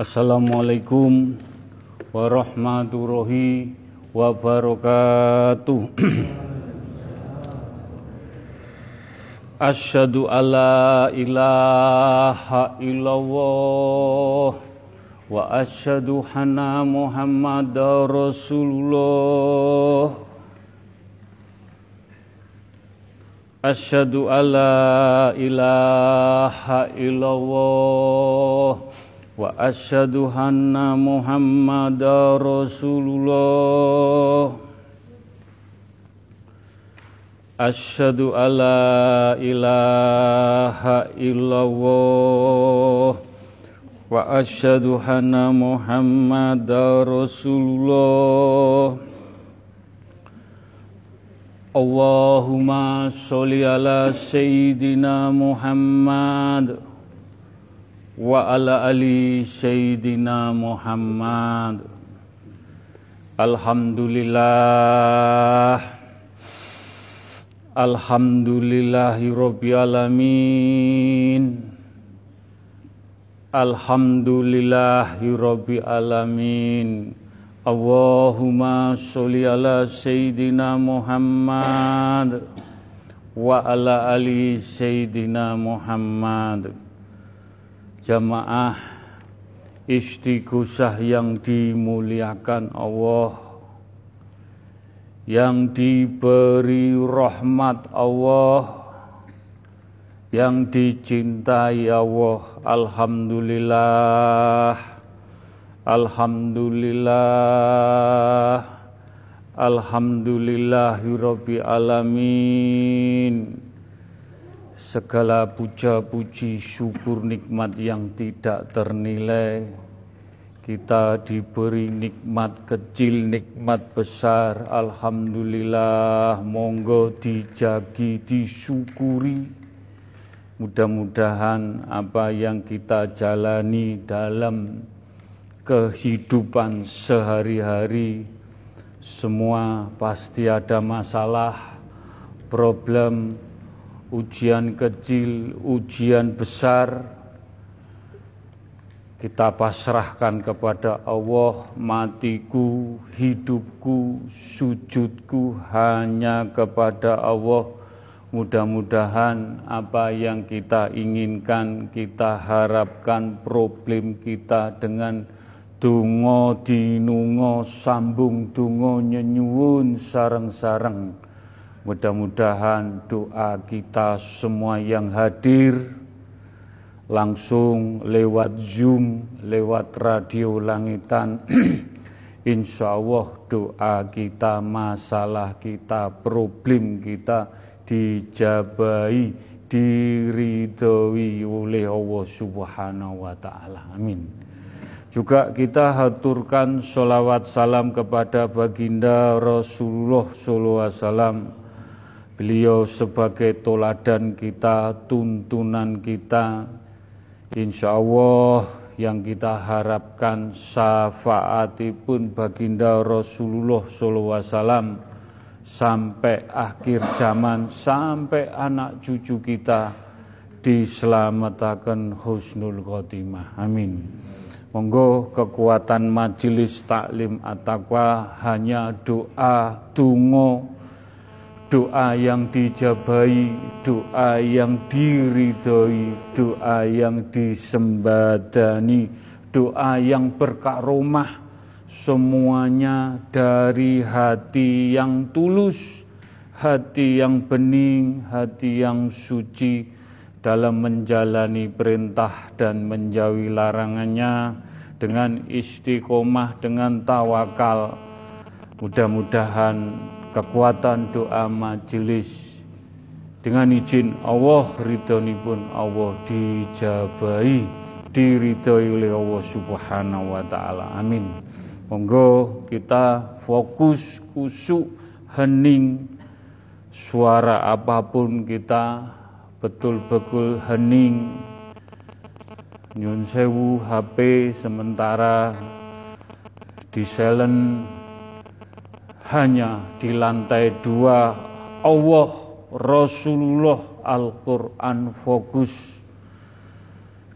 Assalamualaikum warahmatullahi wabarakatuh. Asyhadu alla ilaha illallah wa asyhadu anna Muhammadar Rasulullah. Asyhadu alla ilaha illallah wa asyhadu anna Muhammadar Rasulullah. Asyhadu alla ilaha illallah wa asyhadu anna Muhammadar Rasulullah. Allahumma sholli ala Alhamdulillahi Rabbil Alamin. Alhamdulillahi Rabbil Alamin. Allahumma sholli ala Sayyidina Muhammad. Wa ala ali Sayyidina Muhammad Jamaah istighosah yang dimuliakan Allah yang diberi rahmat Allah yang dicintai Allah. Alhamdulillah Alhamdulillah Alhamdulillahirabbil alamin Segala puja puji syukur nikmat yang tidak ternilai kita diberi nikmat kecil, nikmat besar. Alhamdulillah, monggo dijagi, disyukuri. Mudah-mudahan apa yang kita jalani dalam kehidupan sehari-hari, semua pasti ada masalah, problem, ujian kecil, ujian besar, kita pasrahkan kepada Allah matiku, hidupku, sujudku hanya kepada Allah. Mudah-mudahan apa yang kita inginkan, kita harapkan problem kita dengan dungo dinungo sambung dungo nyenyuun sarang-sarang. Mudah-mudahan doa kita semua yang hadir langsung lewat Zoom, lewat radio langitan. Insya Allah doa kita, masalah kita, problem kita dijabai, diridhoi oleh Allah Subhanahu wa taala. Amin. Juga kita haturkan sholawat salam kepada baginda Rasulullah sallallahu alaihi wasallam. Beliau sebagai toladan kita, tuntunan kita, Insya Allah yang kita harapkan syafaatipun baginda Rasulullah SAW sampai akhir zaman, sampai anak cucu kita diselamatkan husnul khotimah. Amin. Monggo kekuatan majelis taklim at-taqwa hanya doa, tungo, doa yang dijabai, doa yang diridhoi, doa yang disembadani, doa yang berkaromah, semuanya dari hati yang tulus, hati yang bening, hati yang suci dalam menjalani perintah dan menjauhi larangannya dengan istiqomah, dengan tawakal. Mudah-mudahan kekuatan doa majelis. Dengan izin Allah pun Allah dijabai diridhoi oleh Allah Subhanahu wa taala. Amin. Monggo kita fokus kusuk hening suara apa pun kita betul-betul hening. Nyun sewu HP sementara di silent hanya di lantai dua Allah Rasulullah Al-Quran fokus.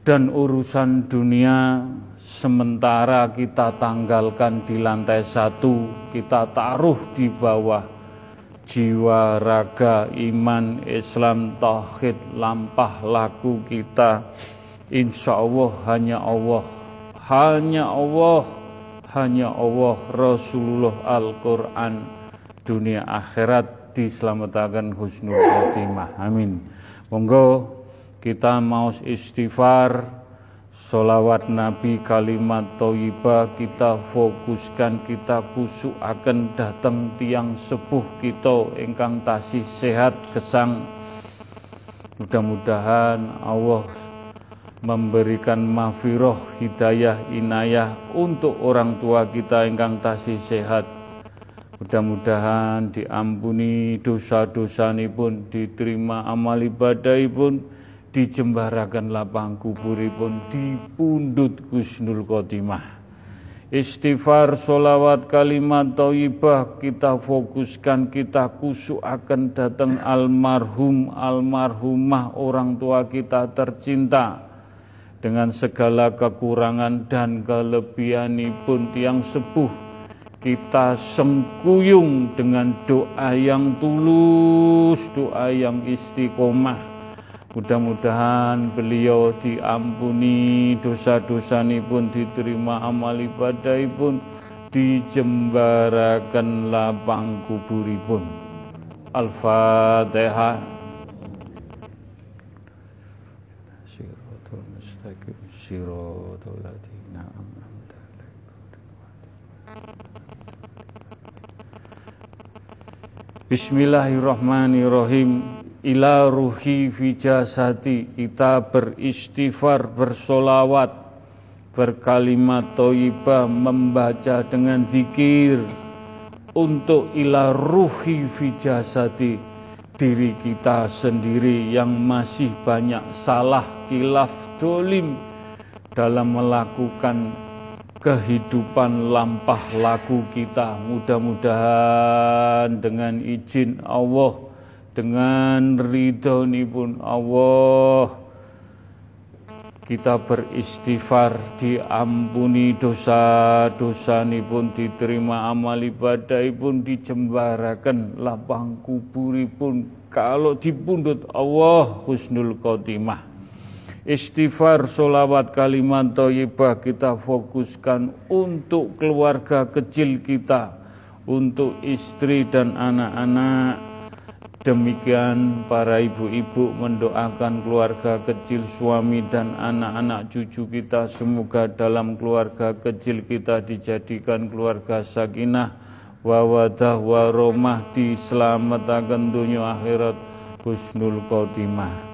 Dan urusan dunia sementara kita tanggalkan di lantai satu, kita taruh di bawah. Jiwa, raga, iman, Islam, tauhid, lampah laku kita. Insya Allah hanya Allah, hanya Allah, hanya Allah, Rasulullah, Al-Quran, dunia akhirat diselamatkan husnul khotimah. Amin. Monggo kita mau istighfar, solawat Nabi kalimat toibah kita fokuskan kita kusuk akan datang tiang sepuh kita engkang tasih sehat kesang mudah-mudahan Allah memberikan mafiroh hidayah inayah untuk orang tua kita engkang tasih sehat mudah-mudahan diampuni dosa-dosa pun diterima amal ibadah pun dijembarakan lapang kuburipun dipundut Gusnul Khotimah. Istighfar, solawat, kalimat thayyibah kita fokuskan, kita kusuk akan datang almarhum, almarhumah orang tua kita tercinta dengan segala kekurangan dan kelebihan pun tiang sepuh kita sengkuyung dengan doa yang tulus, doa yang istiqomah Mudah-mudahan beliau diampuni dosa-dosa pun diterima amal ibadah pun dijembarakan lapang kuburipun. Al-Fatihah. Bismillahirrahmanirrahim. Ila ruhi fi jasati kita beristighfar bersolawat berkalimat toibah membaca dengan zikir. Untuk ila ruhi fi jasati diri kita sendiri yang masih banyak salah kilaf dolim dalam melakukan kehidupan lampah laku kita. Mudah-mudahan dengan izin Allah dengan ridho pun Allah kita beristighfar diampuni dosa-dosa pun diterima amal ibadah pun dijembarakan lapang pun kalau dipundut Allah husnul khotimah istighfar solawat kalimat thayyibah kita fokuskan untuk keluarga kecil kita untuk istri dan anak-anak. Demikian para ibu-ibu mendoakan keluarga kecil suami dan anak-anak cucu kita. Semoga dalam keluarga kecil kita dijadikan keluarga sakinah wawadah waromah diselamatkan dunia akhirat. Husnul khotimah.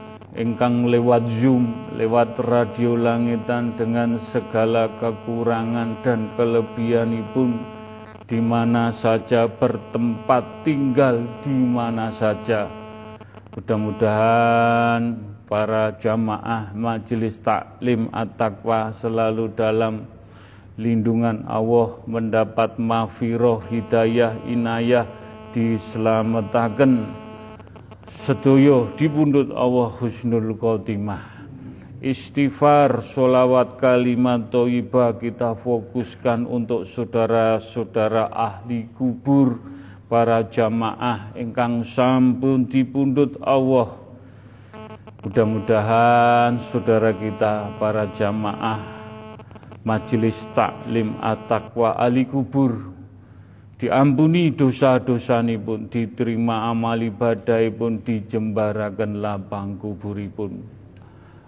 engkang lewat Zoom, lewat radio langitan dengan segala kekurangan dan kelebihan pun di mana saja bertempat tinggal di mana saja. Mudah-mudahan para jamaah majelis taklim at-taqwa selalu dalam lindungan Allah mendapat mafiroh hidayah inayah diselamatkan sedoyo dipundut Allah husnul khotimah. Istighfar solawat kalimat toibah kita fokuskan untuk saudara-saudara ahli kubur para jamaah ingkang sampun dipundut Allah. Mudah-mudahan saudara kita para jamaah majelis taklim at-taqwa ali kubur diampuni dosa-dosa pun diterima amal ibadah pun dijembarakan lapang kuburipun.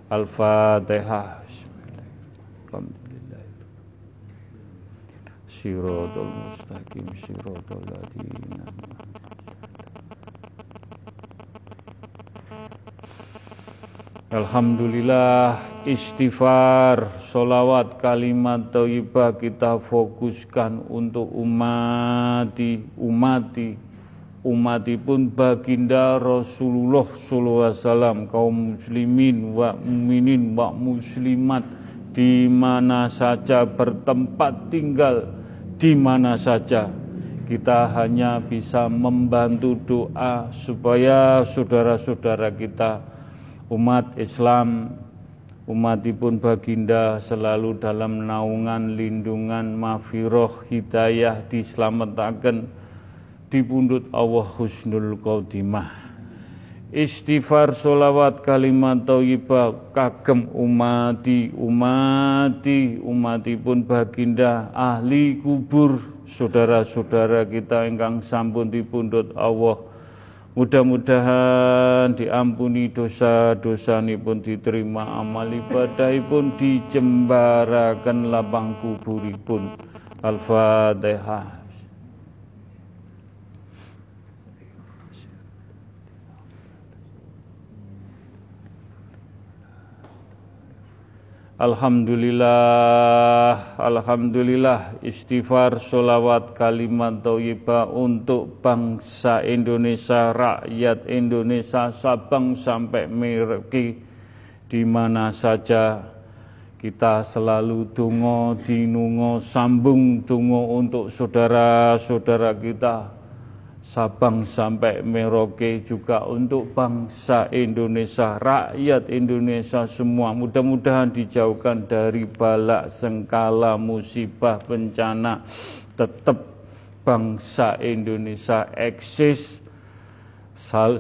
Al-Fatihah. Siratul mustaqim siratul Alhamdulillah istighfar, solawat, kalimat thayyibah kita fokuskan untuk umati, umati, umatipun baginda Rasulullah wasallam kaum muslimin wa mukminin wa muslimat di mana saja bertempat tinggal di mana saja. Kita hanya bisa membantu doa supaya saudara-saudara kita umat Islam umatipun baginda selalu dalam naungan lindungan mafiroh hidayah diselamatkan di pundut Allah husnul khotimah. Istighfar solawat kalimat thayyibah kagem umati umati umatipun baginda ahli kubur saudara-saudara kita ingkang sampun dipundhut Allah Mudah-mudahan diampuni dosa-dosa pun diterima amal ibadah pun dijembarakan lapang kuburipun. Al-Fatihah. Alhamdulillah, Alhamdulillah istighfar, solawat, kalimat thayyibah untuk bangsa Indonesia, rakyat Indonesia, Sabang sampai Merauke, di mana saja kita selalu tungo, dinungo, sambung tungo untuk saudara-saudara kita, Sabang sampai Merauke juga untuk bangsa Indonesia, rakyat Indonesia semua. Mudah-mudahan dijauhkan dari balak, sengkala, musibah, bencana. Tetap bangsa Indonesia eksis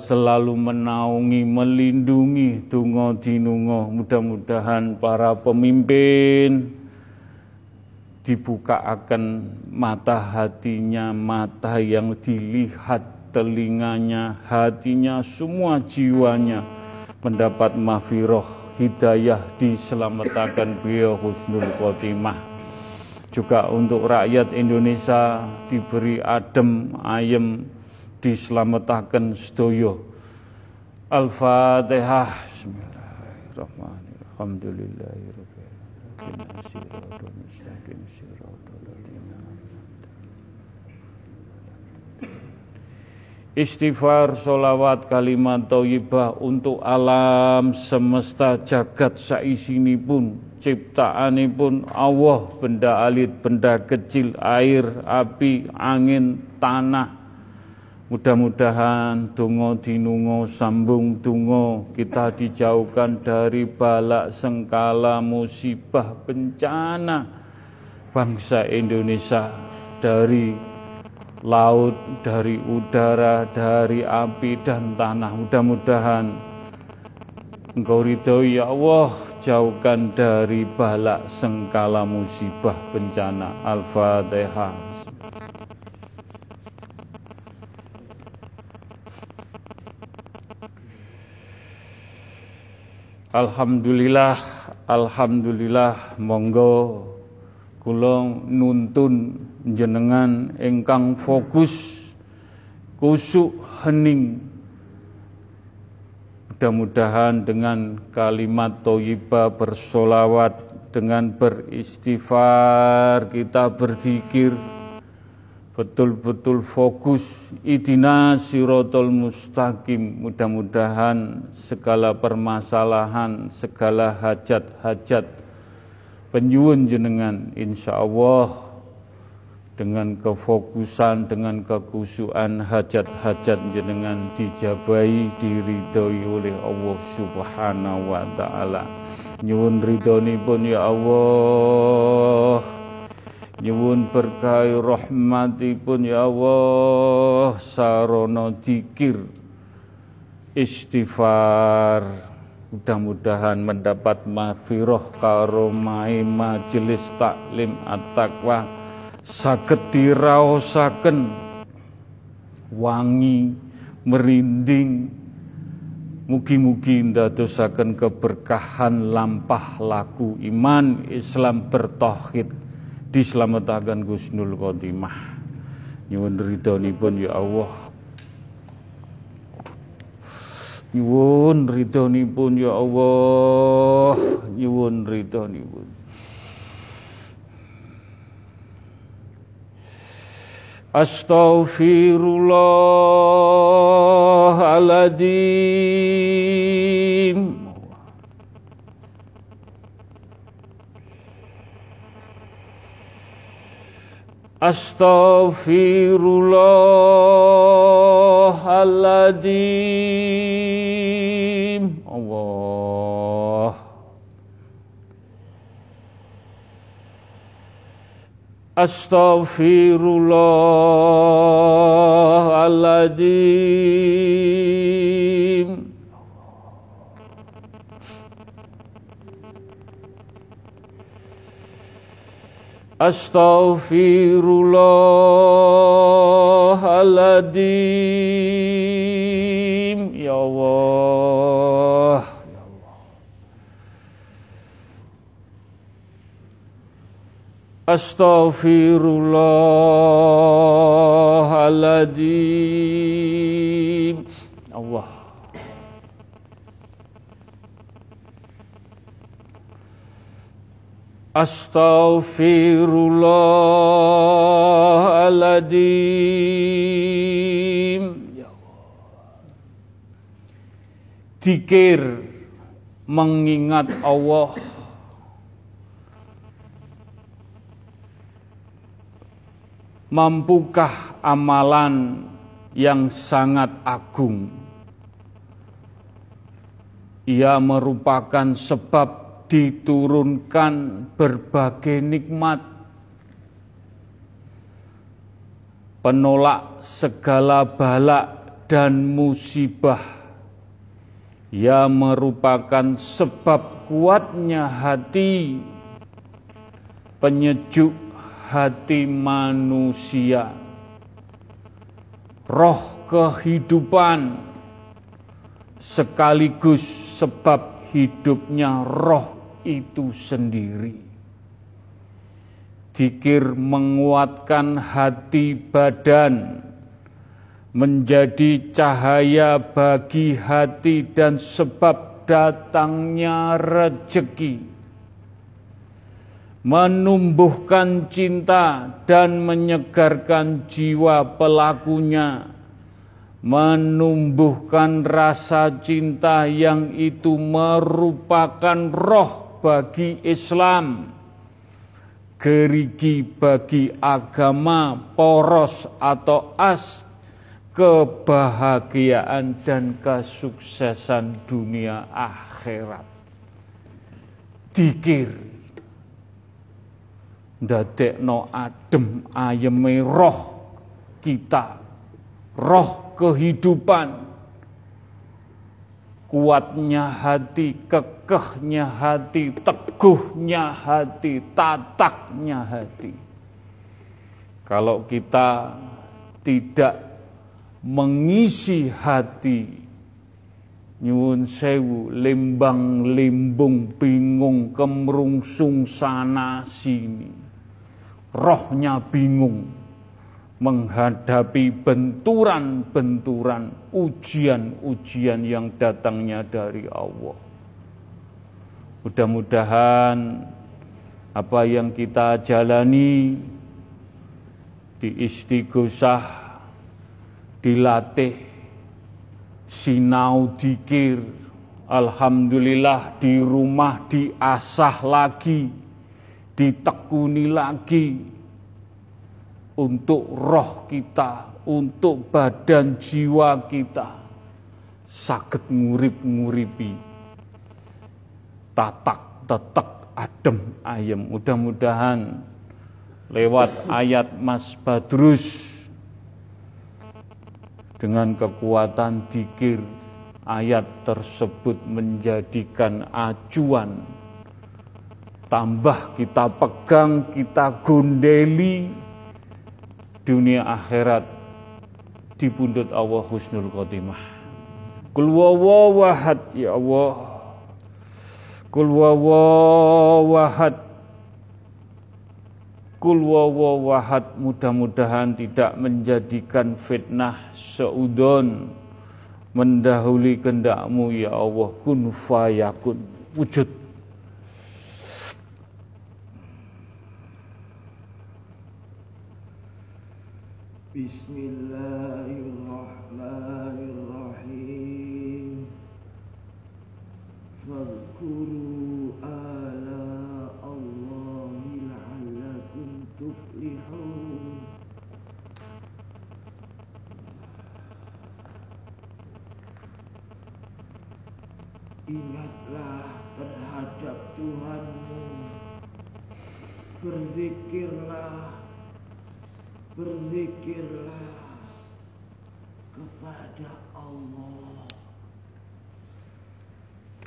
selalu menaungi, melindungi, tungo dinungo. Mudah-mudahan para pemimpin, dibuka akan mata hatinya, mata yang dilihat telinganya, hatinya, semua jiwanya mendapat mafiroh, hidayah diselamatkan beliau husnul khotimah. Juga untuk rakyat Indonesia diberi adem, ayem, diselamatkan sedoyo. Al-Fatihah. Bismillahirrahmanirrahim. Alhamdulillahirrahmanirrahim. Istighfar, solawat, kalimat thayyibah untuk alam semesta jagat saisini pun ciptaan pun Allah benda alit, benda kecil, air, api, angin, tanah. Mudah-mudahan tungo dinungo sambung tungo kita dijauhkan dari balak sengkala musibah bencana bangsa Indonesia dari laut, dari udara, dari api dan tanah. Mudah-mudahan Engkau ridho ya Allah, jauhkan dari balak sengkala musibah bencana. Al-Fatihah. Alhamdulillah, Alhamdulillah, monggo kula nuntun jenengan ingkang fokus kusuk hening. Mudah-mudahan dengan kalimat toyiba bersolawat dengan beristighfar kita berzikir. Betul-betul fokus. Idina sirotol mustaqim. Mudah-mudahan segala permasalahan segala hajat-hajat penyuwun jenengan insya Allah dengan kefokusan, dengan kekusuan hajat-hajat jenengan dijabai, diridhoi oleh Allah Subhanahu wa taala. Nyuwun pun ya Allah. Nyuwun berkah pun ya Allah sarana zikir istighfar Mudah-mudahan mendapat mafiroh karomai majelis taklim at-taqwa saged diraosaken. Wangi merinding. Mugi-mugi ndadosaken keberkahan lampah laku iman Islam bertauhid. Diselamatkan Gusnul Khotimah. Nyuwun ridhonipun ya Allah. Nyuwun ridhonipun ya Allah, nyuwun ridhonipun. Astaghfirullahaladzim Astaghfirullahaladzim Allah Astaghfirullahaladzim Astaghfirullahaladzim Ya Allah Astaghfirullahaladzim. Allah. Astaghfirullahaladzim. Ya Allah. Dikir mengingat Allah Mampukah amalan yang sangat agung? Ia merupakan sebab diturunkan berbagai nikmat. Penolak segala balak dan musibah. Ia merupakan sebab kuatnya hati. Penyejuk hati manusia roh kehidupan sekaligus sebab hidupnya roh itu sendiri. Dikir menguatkan hati badan, menjadi cahaya bagi hati dan sebab datangnya rejeki. Menumbuhkan cinta dan menyegarkan jiwa pelakunya, menumbuhkan rasa cinta yang itu merupakan roh bagi Islam, gerigi bagi agama, poros atau as kebahagiaan dan kesuksesan dunia akhirat. Dikir ndadekno adem ayeme roh kita, roh kehidupan, kuatnya hati, kekehnya hati, teguhnya hati, tataknya hati. Kalau kita tidak mengisi hati, nyuwun sewu, lembang limbung, bingung, kemerungsung sana sini. Rohnya bingung, menghadapi benturan-benturan ujian-ujian yang datangnya dari Allah. Mudah-mudahan apa yang kita jalani di istighosah, dilatih, sinau dikir, Alhamdulillah di rumah diasah lagi, ditekuni lagi, untuk roh kita, untuk badan jiwa kita. Sakit ngurip-nguripi. Tatak tetek adem ayem. Mudah-mudahan lewat ayat Mas Badrus dengan kekuatan dikir ayat tersebut menjadikan acuan tambah kita pegang kita gondeli dunia akhirat di pundut Allah husnul khotimah. Kul ya Allah. Kul wawahad. Kul mudah-mudahan tidak menjadikan fitnah seudon mendahului kehendakmu ya Allah kun fayakun wujud Bismillahirrahmanirrahim. Ala Allahi Ingatlah terhadap Tuhanmu. Berzikirlah berzikirlah kepada Allah.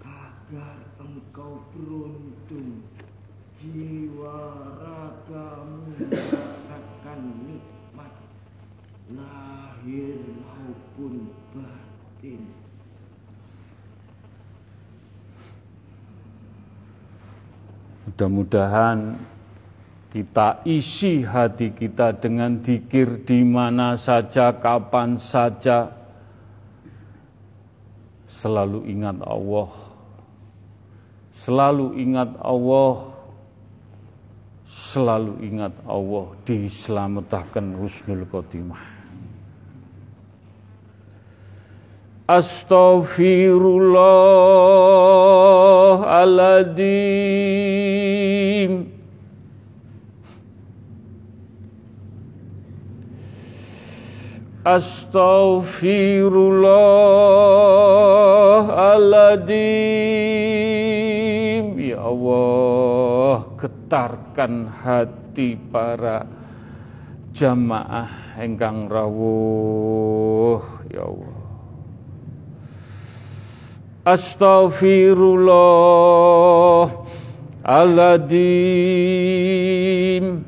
Agar engkau beruntung jiwa ragamu merasakan nikmat lahir maupun batin. Mudah-mudahan kita isi hati kita dengan dikir di mana saja, kapan saja. Selalu ingat Allah. Selalu ingat Allah. Selalu ingat Allah diselamatkan husnul khotimah. Astaghfirullahaladzim Astaghfirullahaladzim Ya Allah Getarkan hati para jamaah engkang rawuh. Ya Allah. Astaghfirullahaladzim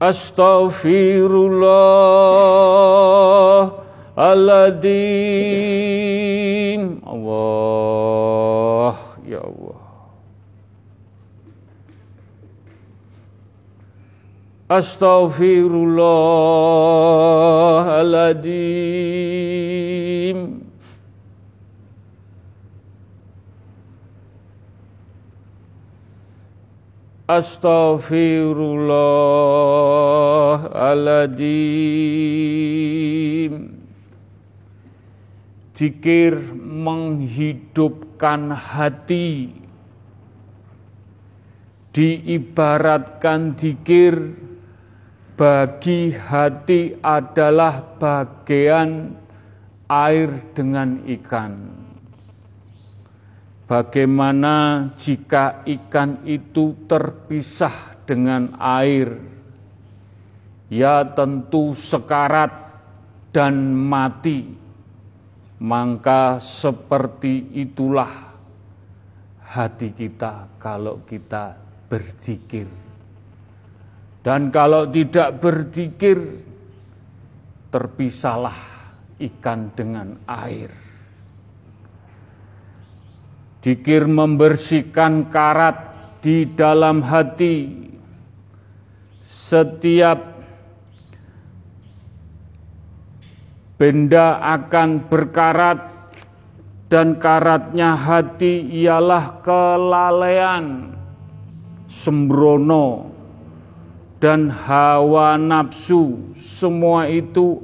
Astaghfirullahaladzim Allah ya Allah Astaghfirullahaladzim Astaghfirullahaladzim Zikir menghidupkan hati. Diibaratkan zikir bagi hati adalah bagian air dengan ikan Bagaimana jika ikan itu terpisah dengan air? Ya tentu sekarat dan mati. Maka seperti itulah hati kita kalau kita berzikir. Dan kalau tidak berzikir, terpisahlah ikan dengan air. Dikir membersihkan karat di dalam hati. Setiap benda akan berkarat dan karatnya hati ialah kelalaian, sembrono, dan hawa nafsu. Semua itu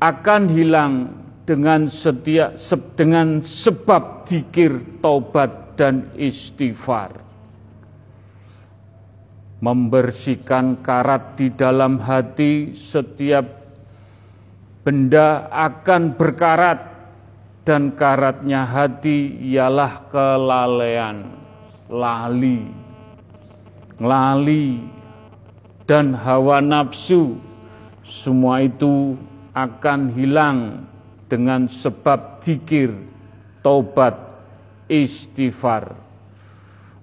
akan hilang dengan setia dengan sebab dikir taubat dan istighfar. Membersihkan karat di dalam hati setiap benda akan berkarat dan karatnya hati ialah kelalaian lali lali dan hawa nafsu. Semua itu akan hilang dengan sebab zikir, taubat, istighfar.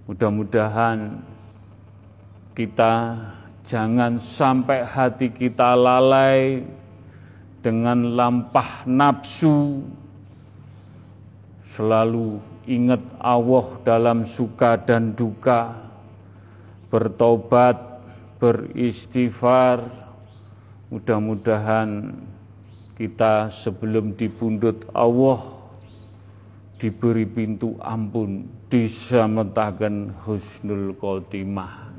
Mudah-mudahan kita jangan sampai hati kita lalai dengan lampah nafsu. Selalu ingat Allah dalam suka dan duka. bertobat, beristighfar. Mudah-mudahan kita sebelum dibundut Allah diberi pintu ampun, disametaken husnul khotimah.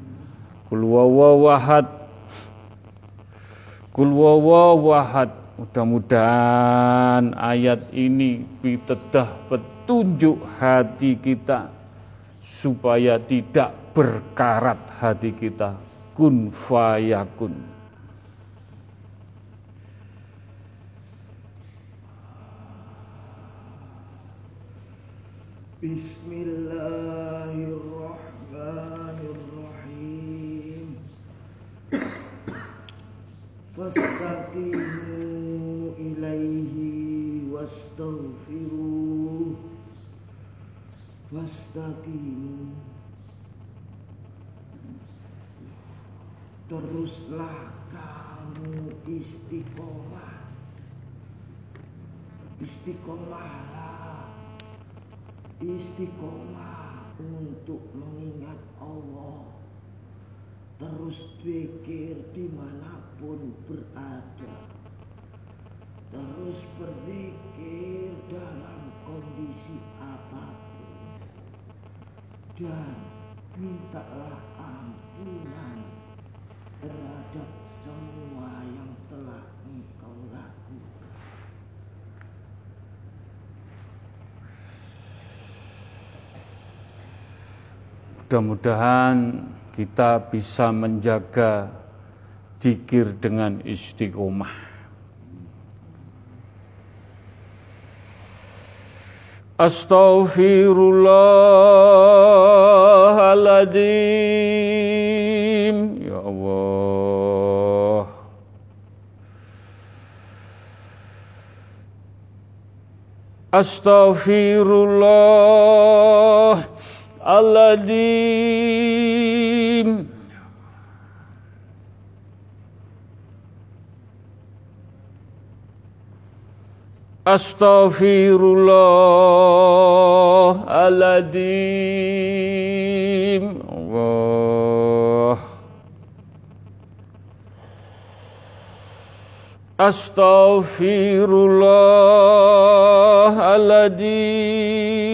Kul wawahad Kul wawahad Mudah-mudahan ayat ini pitedah petunjuk hati kita supaya tidak berkarat hati kita kun fayakun. Bismillahirrahmanirrahim. Fastaqimu wastaghfiruh. Wastaqimu teruslah kamu istiqomah. Istiqomahlah istiqomah untuk mengingat Allah. Terus pikir di mana pun berada. Terus berzikir dalam kondisi apa pun. Dan mintalah ampunan terhadap semua yang telah engkau lakukan. Mudah-mudahan kita bisa menjaga zikir dengan istiqomah. Astaghfirullahaladzim. Ya Allah Astaghfirullahaladzim Astaghfirullahaladzim Allah Astaghfirullahaladzim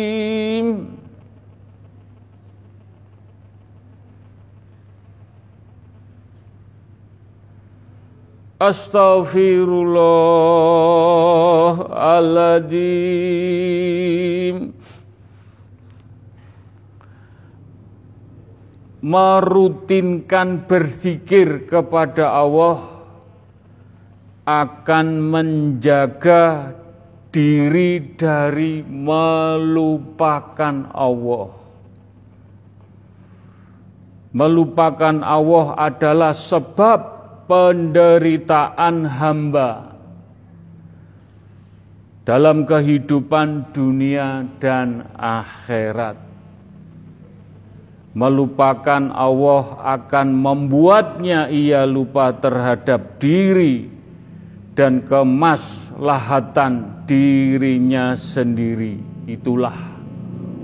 Astaghfirullahaladzim Merutinkan berzikir kepada Allah akan menjaga diri dari melupakan Allah. Melupakan Allah adalah sebab penderitaan hamba dalam kehidupan dunia dan akhirat. Melupakan Allah akan membuatnya ia lupa terhadap diri dan kemaslahatan dirinya sendiri. Itulah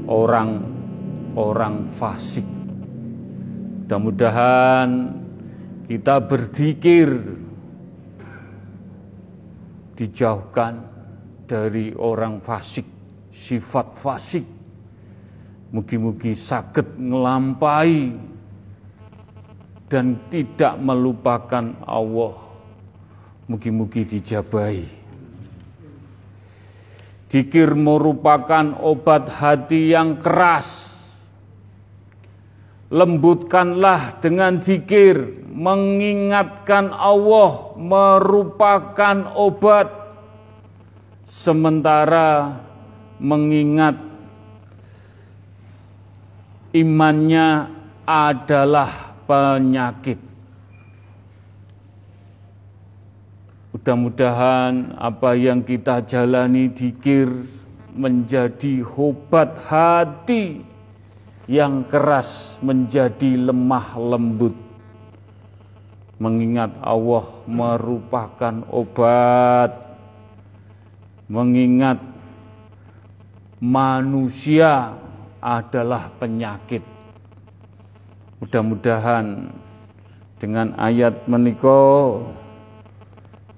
orang-orang fasik. Mudah-mudahan kita berzikir dijauhkan dari orang fasik, sifat fasik. Mugi-mugi sakit ngelampai dan tidak melupakan Allah. Mugi-mugi dijabai. Dikir merupakan obat hati yang keras lembutkanlah dengan zikir, mengingatkan Allah merupakan obat, sementara mengingat imannya adalah penyakit. Mudah-mudahan apa yang kita jalani dikir menjadi obat hati yang keras menjadi lemah lembut. Mengingat Allah merupakan obat, mengingat manusia adalah penyakit. Mudah-mudahan dengan ayat meniko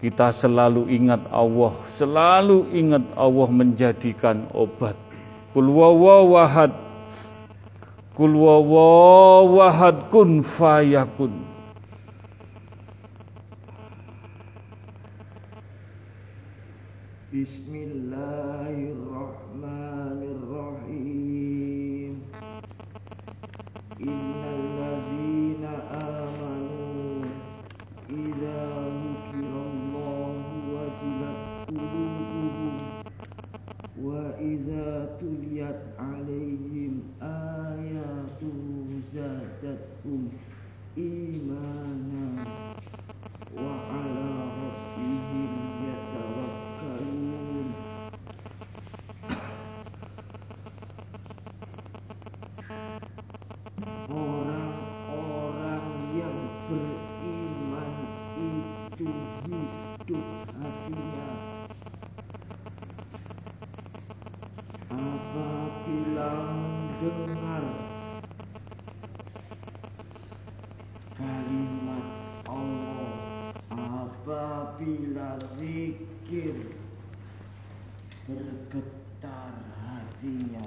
kita selalu ingat Allah, selalu ingat Allah menjadikan obat. Kul wawahad Kul wawahad kun fayakun. Bismillahirrahmanirrahim Innal ladzina amanu idza dzukirallahu wajilat qulubuhum wa idza tuliyat alaihim ayatuhu zadatuhum imana Apabila zikir. Bergetar hatinya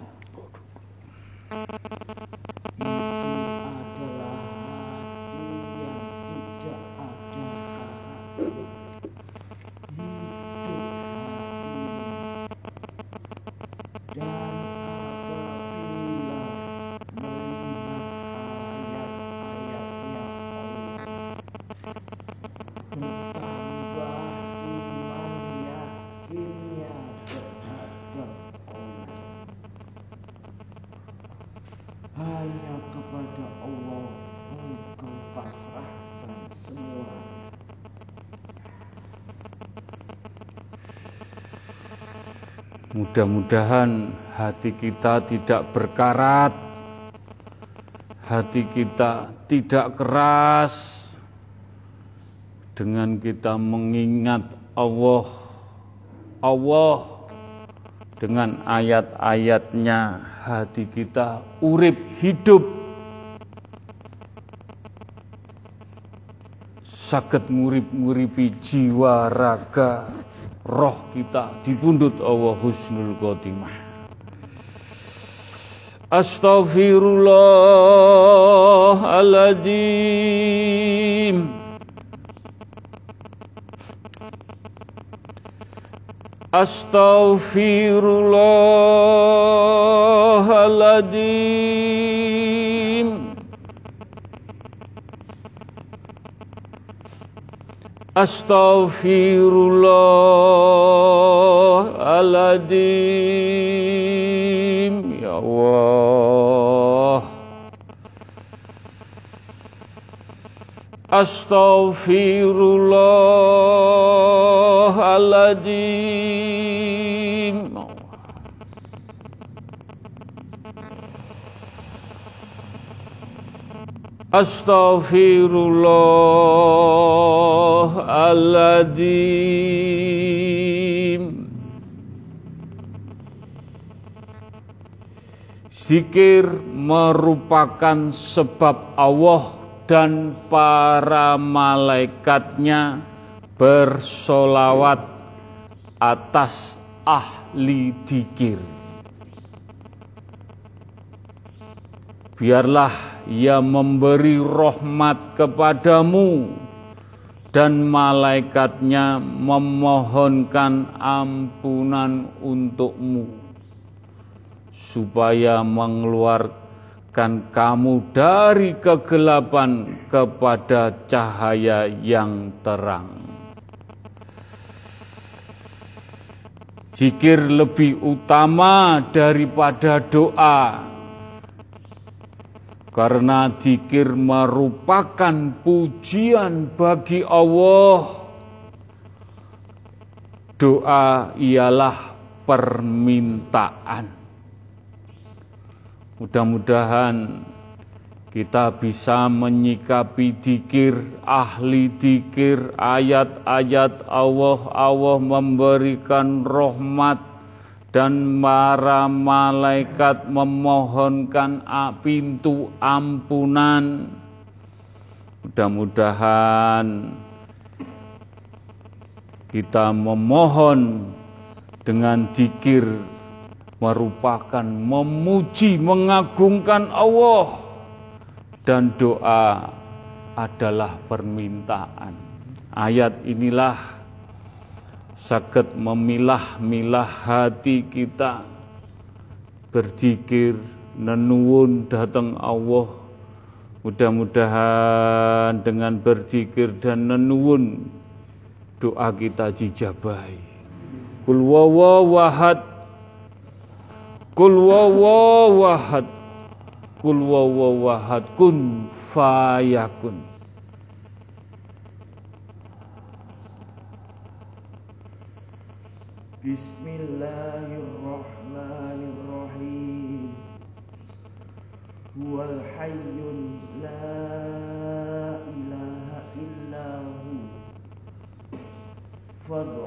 Mudah-mudahan hati kita tidak berkarat, hati kita tidak keras dengan kita mengingat Allah, Allah dengan ayat-ayatnya. Hati kita urip hidup. Sakit ngurip-nguripi jiwa raga roh kita dipundut Allah husnul khotimah. Astaghfirullahaladzim Astaghfirullahaladzim Astaghfirullahaladzim Ya Allah Astaghfirullahaladzim Astaghfirullahaladzim Zikir merupakan sebab Allah dan para malaikatnya bersolawat atas ahli dikir. Biarlah ia memberi rahmat kepadamu dan malaikatnya memohonkan ampunan untukmu supaya mengeluarkan kamu dari kegelapan kepada cahaya yang terang. Zikir lebih utama daripada doa, karena zikir merupakan pujian bagi Allah. Doa ialah permintaan. Mudah-mudahan kita bisa menyikapi dikir, ahli dikir, ayat-ayat Allah, Allah memberikan rahmat dan para malaikat memohonkan pintu ampunan. Mudah-mudahan kita memohon dengan dikir merupakan memuji, mengagungkan Allah dan doa adalah permintaan. Ayat inilah sakit memilah-milah hati kita. Berzikir nenuun datang Allah. Mudah-mudahan dengan berzikir dan nenuun doa kita dijabai. Kul wawahad kul wawahad kul wawahad kun fayakun Bismillahirrahmanirrahim. Huwal hayyun la ilaha illahu Fad'uhu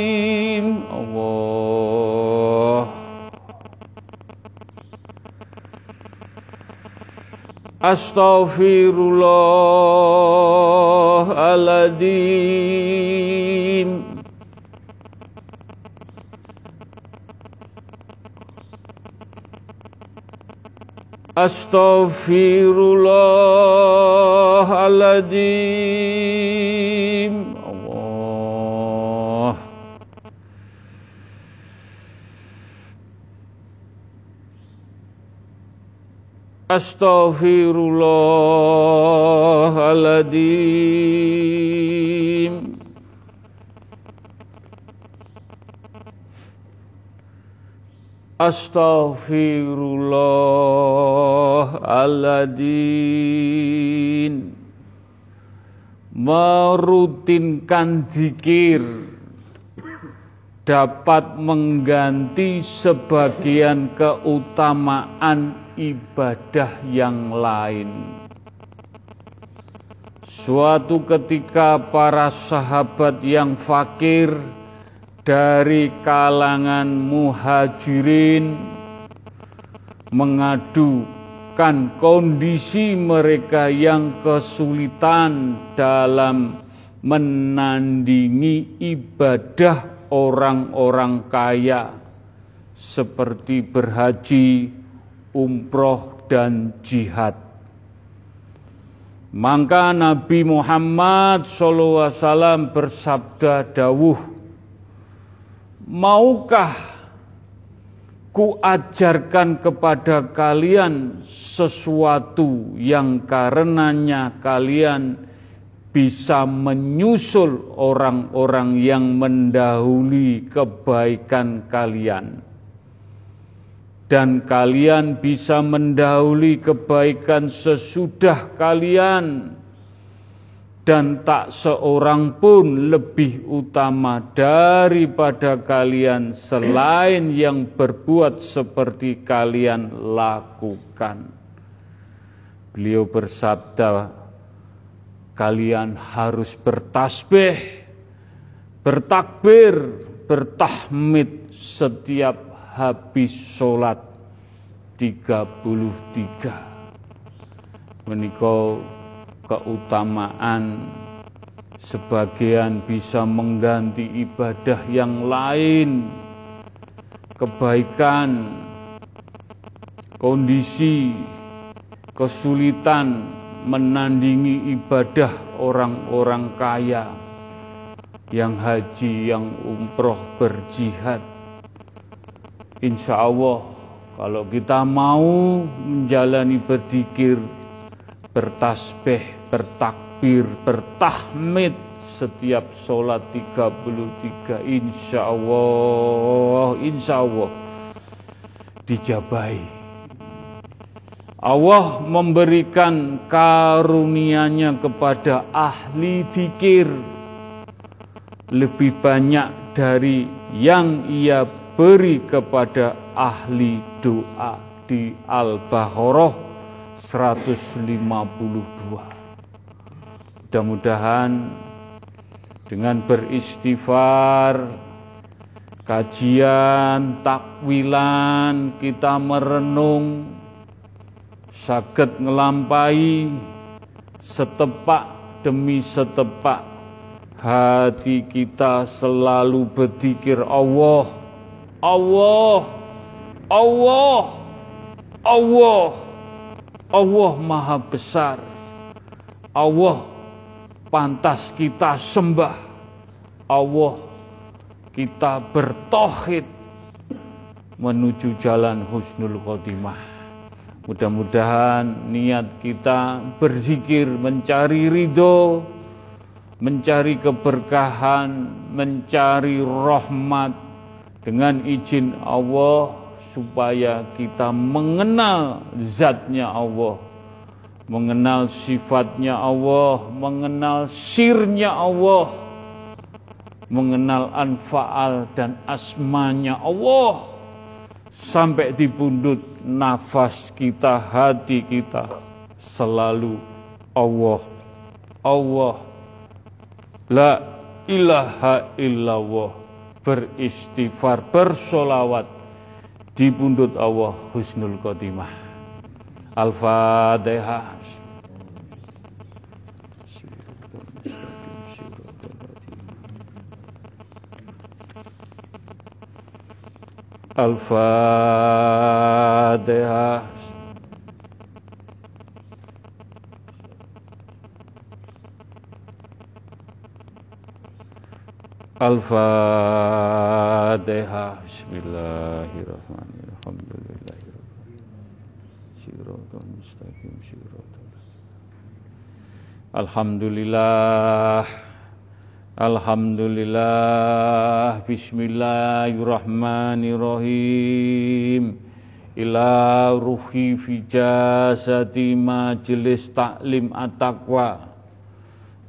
Astaghfirullahaladzim. Astaghfirullahaladzim. Astaghfirullahaladzim. Astaghfirullahaladzim Merutinkan zikir dapat mengganti sebagian keutamaan ibadah yang lain. Suatu ketika para sahabat yang fakir dari kalangan muhajirin mengadukan kondisi mereka yang kesulitan dalam menandingi ibadah orang-orang kaya seperti berhaji, umroh, dan jihad. Maka Nabi Muhammad SAW bersabda dawuh, Maukah ku ajarkan kepada kalian sesuatu yang karenanya kalian bisa menyusul orang-orang yang mendahului kebaikan kalian. Dan kalian bisa mendahului kebaikan sesudah kalian dan tak seorang pun lebih utama daripada kalian selain yang berbuat seperti kalian lakukan. Beliau bersabda, kalian harus bertasbih, bertakbir, bertahmid setiap habis sholat 33. Menikau keutamaan sebagian bisa mengganti ibadah yang lain, kebaikan, kondisi, kesulitan menandingi ibadah orang-orang kaya yang haji, yang umroh, berjihad. Insya Allah, kalau kita mau menjalani berzikir, bertasbih, bertakbir, bertahmid setiap sholat 33 insya Allah, insya Allah dijabai. Allah memberikan karunia-Nya kepada ahli fikir lebih banyak dari yang ia beri kepada ahli doa di Al-Baqarah 152. Mudah-mudahan dengan beristighfar, kajian, takwilan, kita merenung saged ngelampai setepak demi setepak hati kita selalu berzikir Allah Allah. Allah. Allah. Allah maha besar. Allah pantas kita sembah. Allah kita bertohid menuju jalan husnul khotimah. Mudah-mudahan niat kita berzikir mencari ridho, mencari keberkahan, mencari rahmat dengan izin Allah supaya kita mengenal zatnya Allah, mengenal sifatnya Allah, mengenal sirnya Allah, mengenal anfaal dan asmanya Allah sampai di pundut nafas kita, hati kita selalu Allah, Allah, la ilaha illallah, beristighfar, bersolawat di pundut Allah Husnul Khotimah. Al-Fatihah. Al-Fatihah. Al-Fatihah. Bismillahirrahmanirrahim. Alhamdulillah. Alhamdulillah Bismillahirrahmanirrahim Ila ruhi fi jasati majelis taklim at-taqwa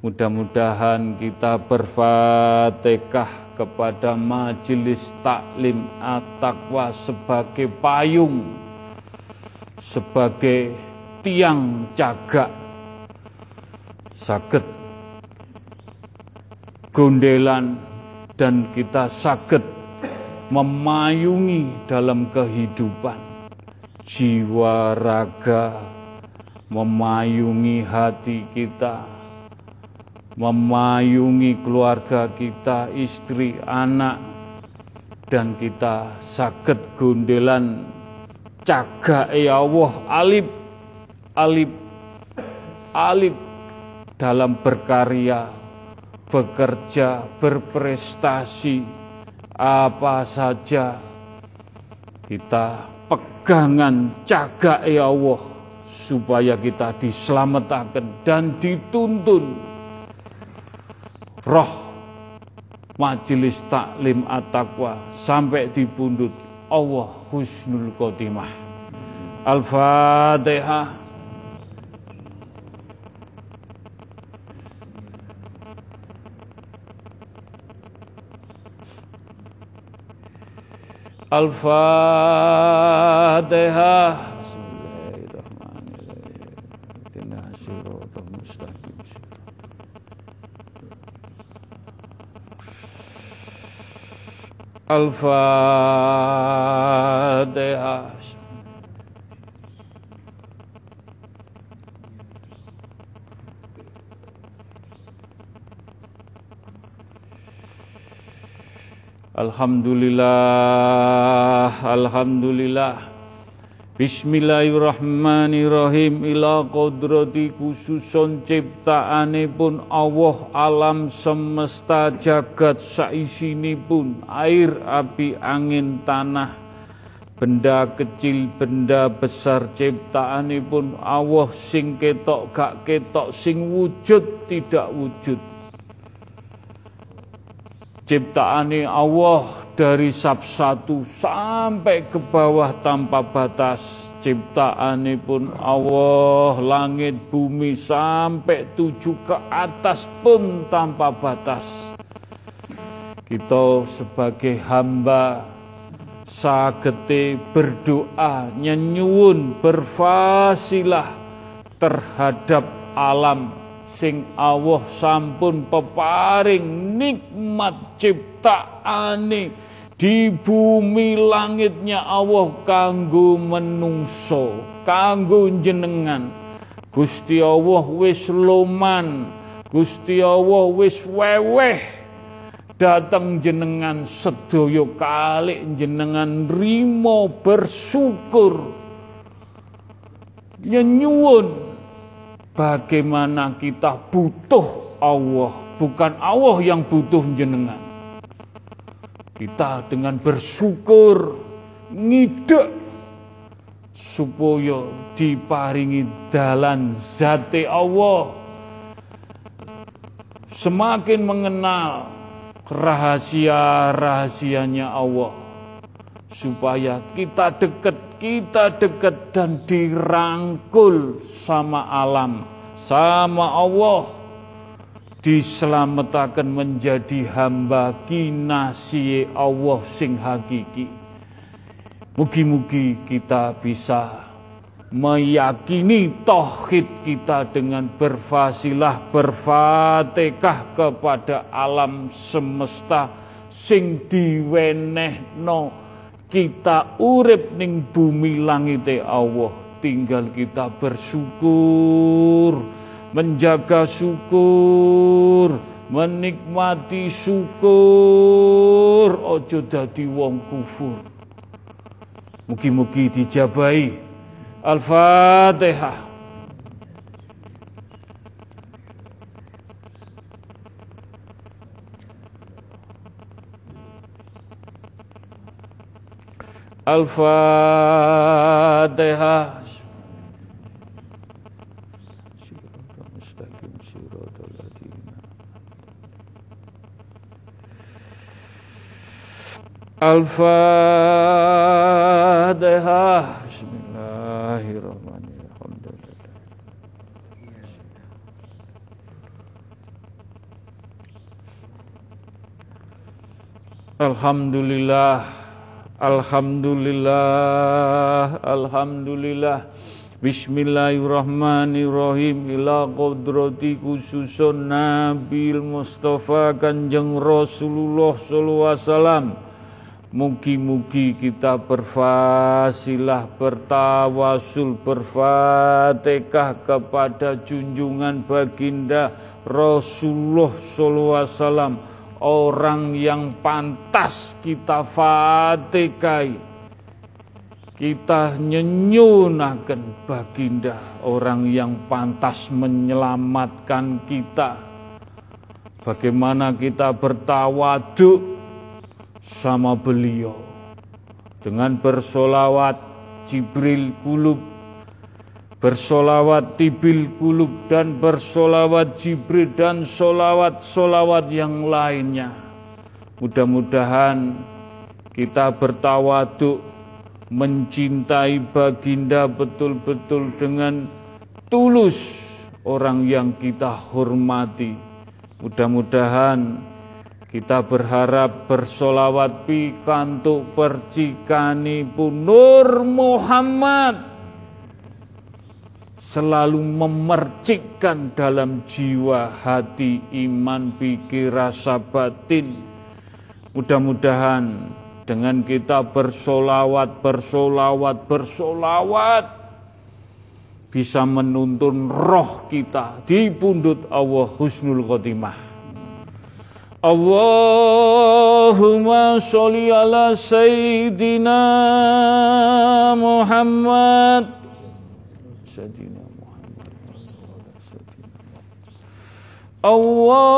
Mudah-mudahan kita berfatihah kepada majelis taklim at-taqwa sebagai payung Sebagai tiang jaga Sakit gondelan dan kita sakit memayungi dalam kehidupan. Jiwa raga memayungi hati kita memayungi keluarga kita istri anak dan kita sakit gondelan caga ya Allah alip alip alip dalam berkarya bekerja, berprestasi, apa saja. Kita pegangan jaga ya Allah supaya kita diselamatkan dan dituntun roh majelis taklim at-taqwa sampai di pundut Allah husnul khotimah Al-Fatihah Al-Fatihah. Alhamdulillah, Alhamdulillah. Bismillahirrahmanirrahim. Ila kodrati khususon pun Allah alam semesta jagat pun air api angin tanah. Benda kecil benda besar pun Allah sing ketok gak ketok sing wujud tidak wujud. Ciptaane Allah dari sab satu sampai ke bawah tanpa batas ciptaan pun Allah langit bumi sampai tujuh ke atas pun tanpa batas. Kita sebagai hamba sagete berdoa nyenyuun berfasilah terhadap alam sing Allah sampun peparing nikmat ciptaane di bumi langitnya Allah kanggo menungso kanggo jenengan. Gusti Allah wis loman Gusti Allah wis weweh. Datang jenengan sedoyo kali jenengan rimo bersyukur. Nyenyuun bagaimana kita butuh Allah, bukan Allah yang butuh jenengan. Kita dengan bersyukur ngidek supaya diparingi dalan zati Allah. Semakin mengenal rahasia-rahasianya Allah supaya kita dekat, kita dekat dan dirangkul sama alam, sama Allah diselamatkan menjadi hamba kinasi Allah sing hakiki. Mugi-mugi kita bisa meyakini tauhid kita dengan berfasilah berfatihah kepada alam semesta sing diwenehno kita urip ning bumi langite Allah tinggal kita bersyukur menjaga syukur menikmati syukur. Ojo dadi wong kufur. Mugi-mugi dijabai. Al-fatihah. Al-Fatihah. Al-Fatihah. Bismillahirrahmanirrahim. Alhamdulillah. Alhamdulillah, Alhamdulillah. Bismillahirrahmanirrahim ila qudrati khususun Nabil Mustafa Kanjeng Rasulullah sallallahu alaihi wasallam. Mugi-mugi kita berfasilah, bertawasul, berfatihah kepada junjungan baginda Rasulullah wasallam. Orang yang pantas kita fatikai kita nyenyunakan baginda orang yang pantas menyelamatkan kita. Bagaimana kita bertawaduk sama beliau dengan bersolawat Jibril kulub bersolawat tibil kulub dan bersolawat jibril dan solawat-solawat yang lainnya. Mudah-mudahan kita bertawaduk mencintai baginda betul-betul dengan tulus orang yang kita hormati. Mudah-mudahan kita berharap bersolawat pikantuk percikani Nur Muhammad selalu memercikkan dalam jiwa, hati, iman, pikir, rasa batin. Mudah-mudahan dengan kita bersolawat, bersolawat, bersolawat bisa menuntun roh kita di pundut Allah husnul khotimah. Allahumma sholli ala sayyidina Muhammad. Sayyidina Muhammad. Allahumma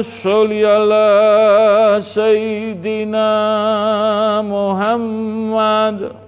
sholli ala sayyidina Muhammad.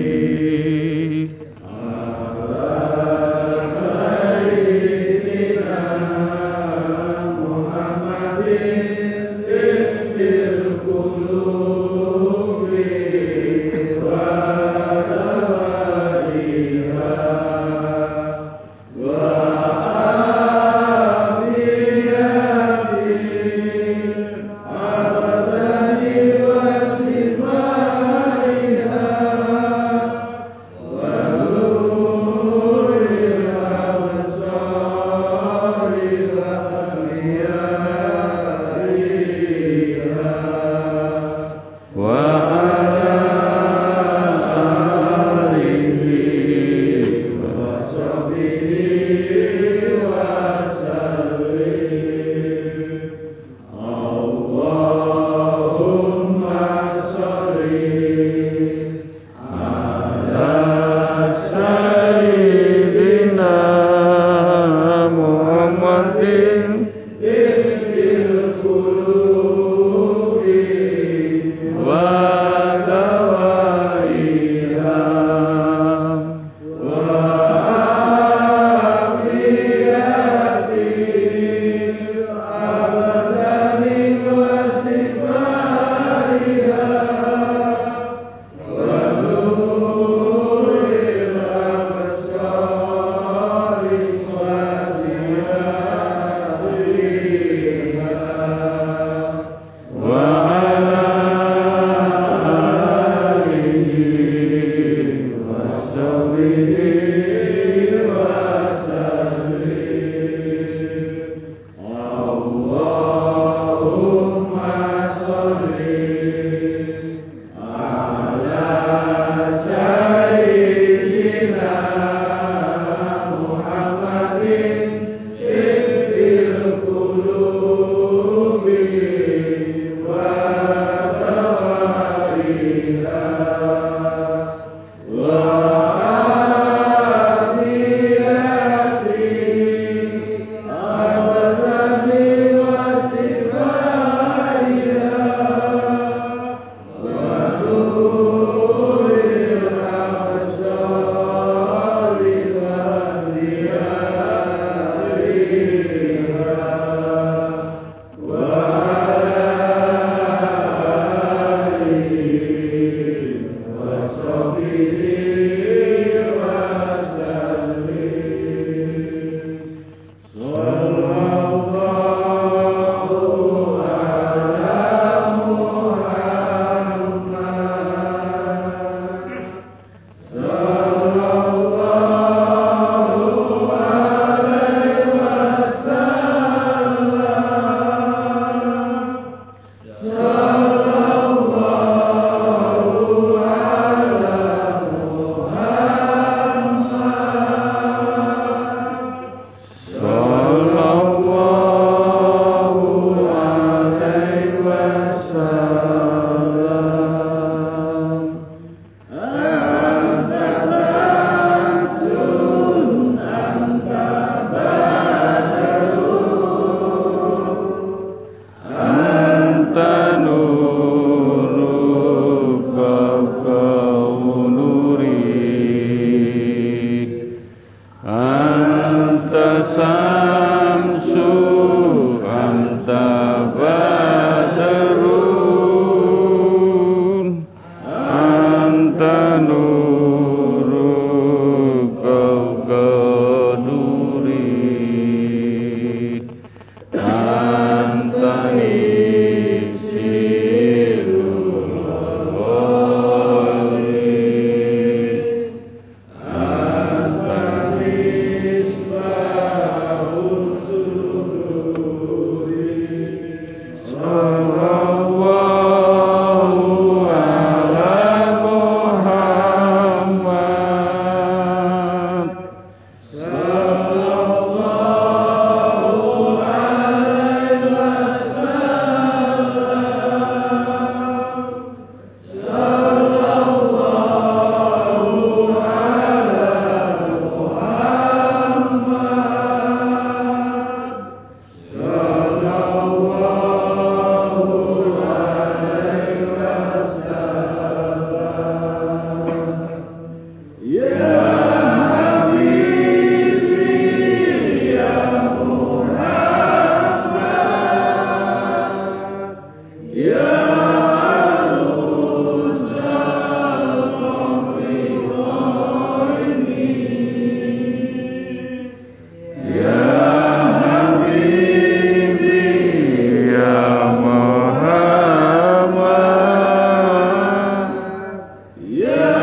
Muhammad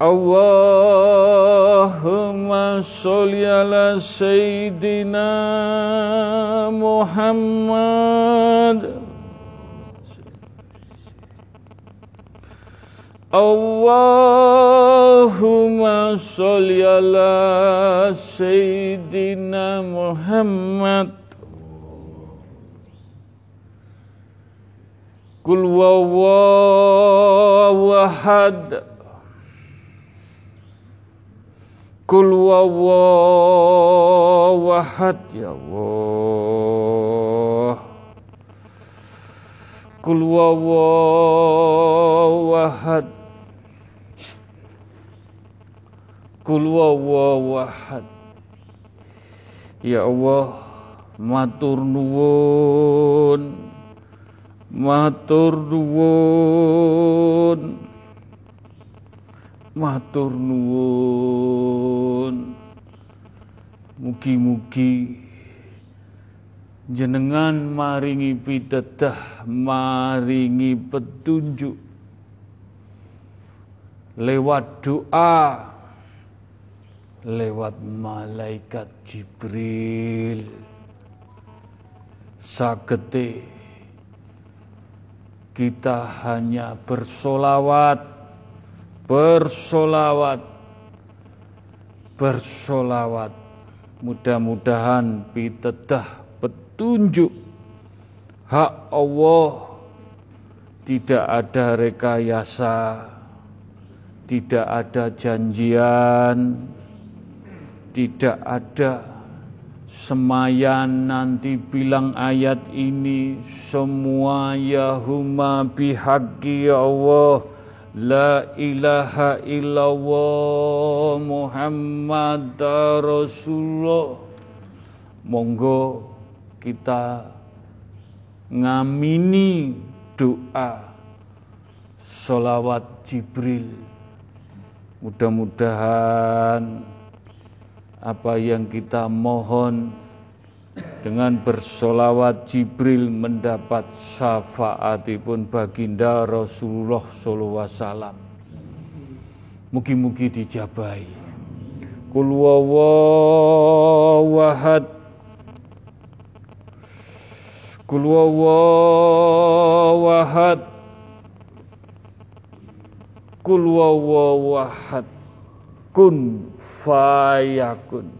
Allahumma sholli ala sayyidina Muhammad. Allahumma sholli ala sayyidina Muhammad. Kul wawawahad Kul wawahad ya Allah. Kul wawahad Kul wawahad Ya Allah matur nuwun. Matur nuwun matur nuwun. Mugi-mugi jenengan maringi pitedah, maringi petunjuk. Lewat doa lewat malaikat Jibril. Sagete kita hanya bersolawat bersolawat, bersolawat. Mudah-mudahan pitedah petunjuk. Hak Allah. Tidak ada rekayasa, tidak ada janjian, tidak ada semayan nanti bilang ayat ini. Semua yahuma huma ya Allah. La ilaha illallah Muhammad Rasulullah. Monggo kita ngamini doa solawat Jibril. Mudah-mudahan apa yang kita mohon dengan bersolawat Jibril mendapat syafaatipun baginda Rasulullah sallallahu alaihi wasallam. Mugi-mugi dijabahi. Kul wahad Kul wahad Kul wahad Kun fayakun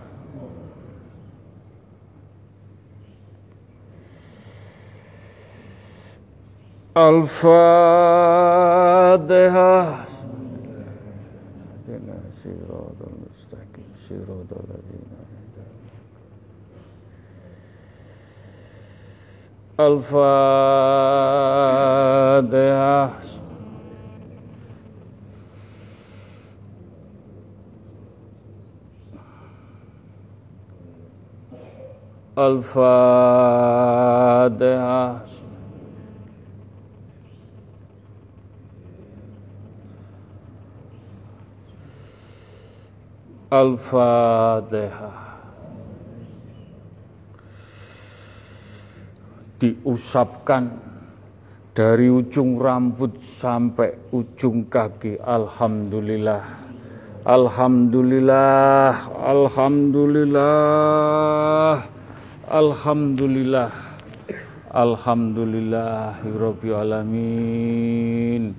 الفاتحة. اهدنا صراط المستقيم صراط الذين الفاتحة. الفاتحة. Al-Fatihah. Diusapkan dari ujung rambut sampai ujung kaki. Alhamdulillah. Alhamdulillah, Alhamdulillah, Alhamdulillah, Alhamdulillahirabbil alamin.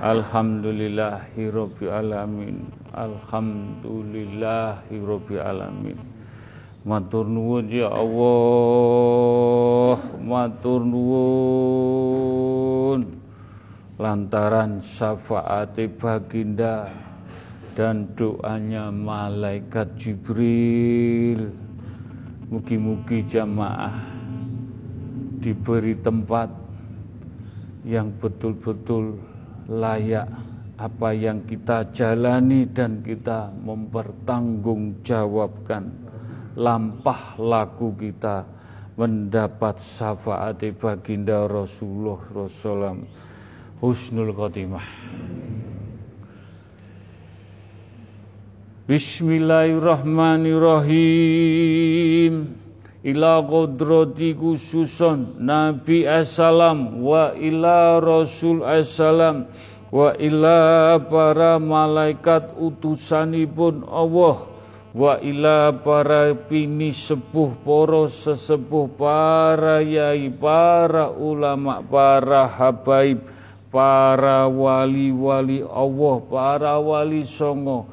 Alhamdulillahirabbil alamin. Alhamdulillahirabbil alamin. Matur nuwun ya Allah, matur nuwun. Lantaran syafaat baginda dan doanya malaikat Jibril. Mugi-mugi jamaah diberi tempat yang betul-betul layak apa yang kita jalani dan kita mempertanggungjawabkan. Lampah laku kita mendapat syafaat baginda Rasulullah Rasulullah husnul khotimah. Bismillahirrahmanirrahim. Ila qudrati khususon Nabi Assalam wa ila Rasul Assalam wa ila para malaikat utusanipun Allah. Wa ila para pini sepuh para sesepuh para yai para ulama para habaib para wali-wali Allah para wali songo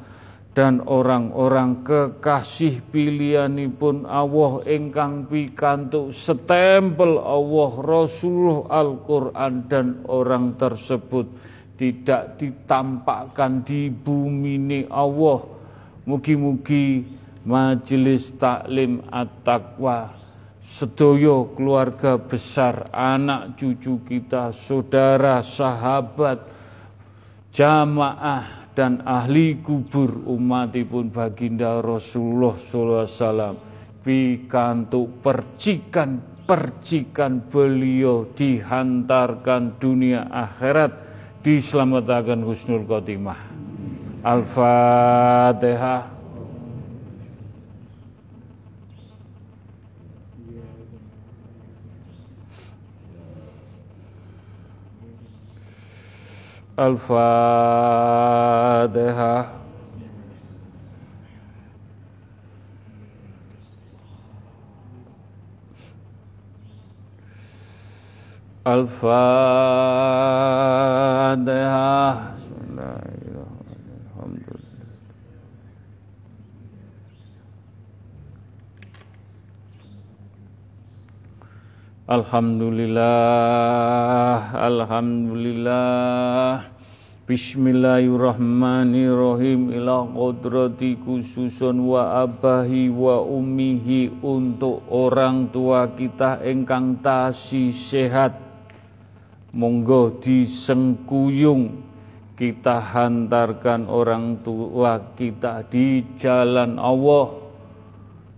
dan orang-orang kekasih pilihanipun Allah ingkang pikantuk setempel Allah Rasulullah Al-Quran dan orang tersebut tidak ditampakkan di bumi ini Allah. Mugi-mugi majelis taklim at-taqwa sedoyo keluarga besar anak cucu kita saudara sahabat jamaah dan ahli kubur umatipun baginda Rasulullah sallallahu alaihi wasallam. Pikantuk percikan percikan beliau dihantarkan dunia akhirat diselamatkan husnul khotimah. Al-Fatihah Al-Fatihah Al-Fatihah Alhamdulillah, Alhamdulillah. Bismillahirrahmanirrahim ila qudrati khususun wa abahi wa ummihi untuk orang tua kita engkang tasi sehat. Monggo disengkuyung kita hantarkan orang tua kita di jalan Allah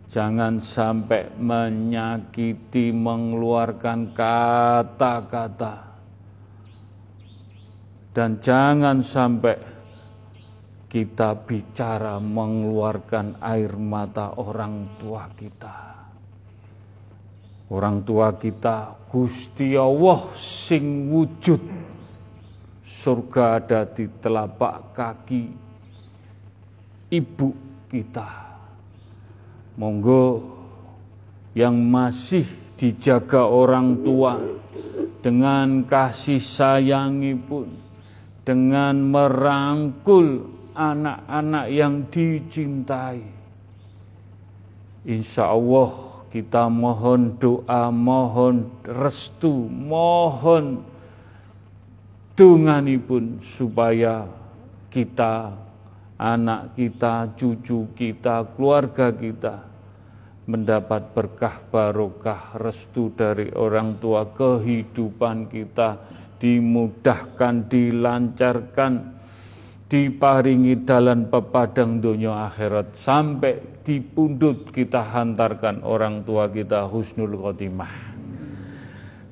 Jangan sampai menyakiti, mengeluarkan kata-kata. Dan jangan sampai kita bicara mengeluarkan air mata orang tua kita. Orang tua kita Gusti Allah sing wujud. Surga ada di telapak kaki ibu kita Monggo yang masih dijaga orang tua dengan kasih sayangi pun, dengan merangkul anak-anak yang dicintai. Insya Allah kita mohon doa, mohon restu, mohon pun supaya kita, anak kita, cucu kita, keluarga kita mendapat berkah barokah restu dari orang tua kehidupan kita dimudahkan dilancarkan diparingi dalam pepadang dunia akhirat sampai di pundut kita hantarkan orang tua kita husnul khotimah.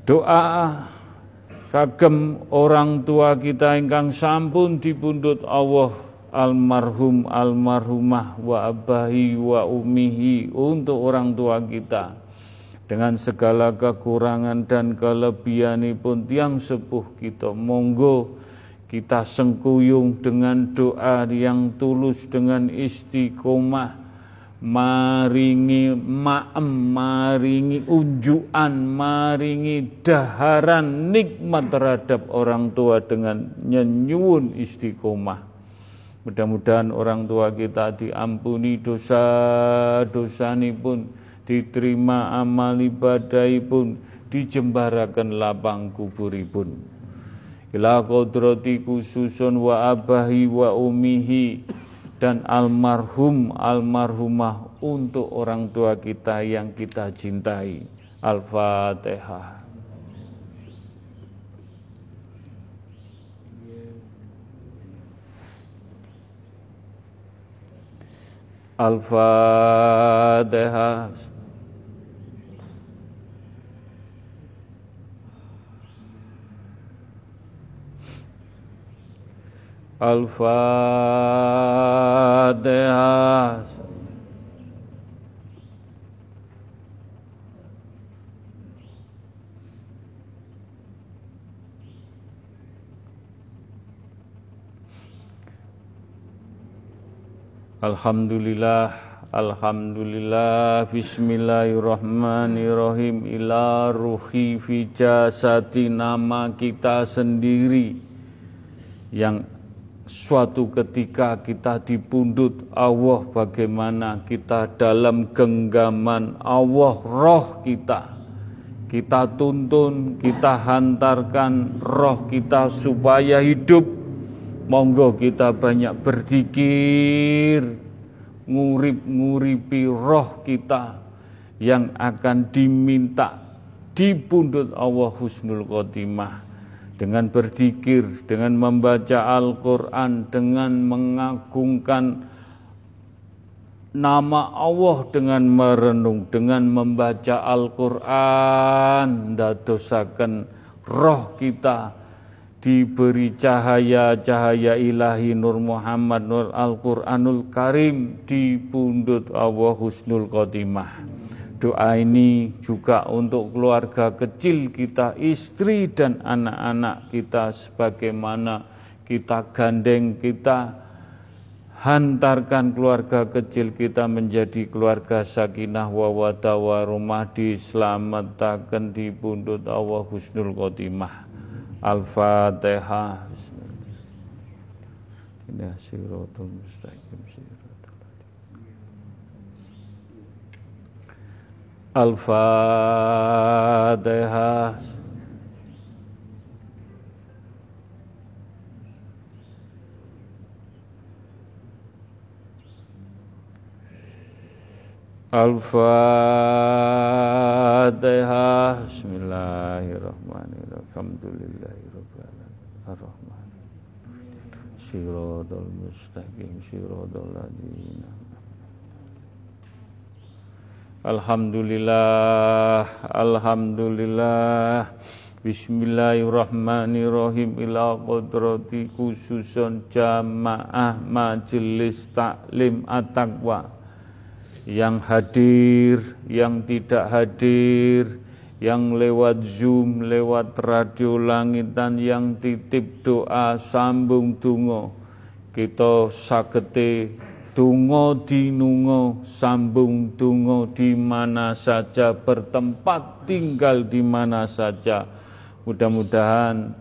Doa kagem orang tua kita ingkang sampun dipundut Allah almarhum almarhumah wa abahi wa umihi untuk orang tua kita. Dengan segala kekurangan dan kelebihan pun tiang sepuh kita monggo kita sengkuyung dengan doa yang tulus dengan istiqomah. Maringi maem maringi unjukan maringi daharan nikmat terhadap orang tua dengan nyenyuun istiqomah. Mudah-mudahan orang tua kita diampuni dosa-dosa pun diterima amal ibadah pun dijembarakan lapang kuburipun ila kodrati khususun wa abahi wa umihi dan almarhum almarhumah untuk orang tua kita yang kita cintai. Al-Fatihah. Al-Fatihah. Al-Fatihah. Alhamdulillah Alhamdulillah Bismillahirrahmanirrahim Ila ruhi fi nama kita sendiri Yang suatu ketika kita dipundut Allah bagaimana kita dalam genggaman Allah roh kita. Kita tuntun kita hantarkan roh kita supaya hidup. Monggo kita banyak berzikir ngurip-nguripi roh kita yang akan diminta dipundut Allah husnul khotimah dengan berzikir, dengan membaca Al-Quran, dengan mengagungkan nama Allah dengan merenung, dengan membaca Al-Quran, dadosakan roh kita diberi cahaya-cahaya ilahi Nur Muhammad Nur Al-Quranul Karim di pundut Allah Husnul Khotimah. Doa ini juga untuk keluarga kecil kita, istri dan anak-anak kita sebagaimana kita gandeng, kita hantarkan keluarga kecil kita menjadi keluarga sakinah wawada warumah diselamatkan di pundut Allah husnul khotimah. Al-Fatihah. Bismillahirrahmanirrahim. Al-Fatihah. Al-Fatihah. Bismillahirrahmanirrahim. Alhamdulillahirrahmanirrahim. Siratul mustaqim. Siratul ladina. Alhamdulillah Alhamdulillah. Bismillahirrahmanirrahim. Ila qudrati khususun jamaah majelis taklim at-taqwa. Yang hadir, yang tidak hadir, yang lewat Zoom, lewat radio langitan, yang titip doa sambung tungo. Kita sagete Tungo dinungo, sambung tungo di mana saja, bertempat tinggal di mana saja. Mudah-mudahan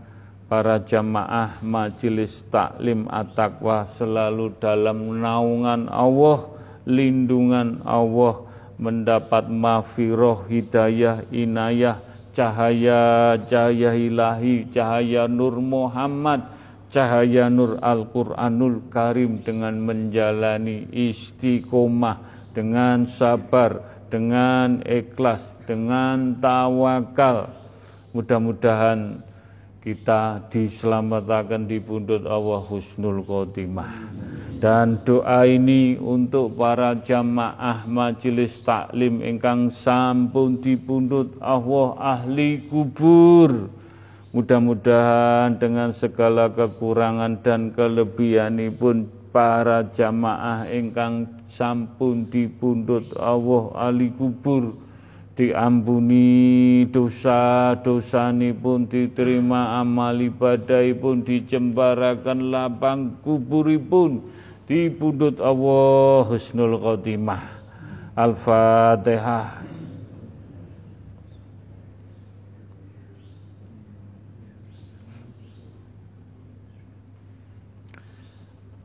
para jamaah majelis taklim at-taqwa selalu dalam naungan Allah, lindungan Allah, mendapat mafiroh, hidayah, inayah, cahaya, cahaya ilahi, cahaya Nur Muhammad, cahaya nur Al-Quranul Karim dengan menjalani istiqomah, dengan sabar, dengan ikhlas, dengan tawakal. Mudah-mudahan kita diselamatkan di pundut Allah Husnul Khotimah. Dan doa ini untuk para jamaah majelis taklim ingkang sampun dipundut Allah ahli kubur Mudah-mudahan dengan segala kekurangan dan kelebihan pun para jamaah ingkang sampun dipundhut Allah ali kubur diampuni dosa pun diterima amal pun dicembarakan lapang kuburipun dipundhut Allah husnul khotimah. Al-Fatihah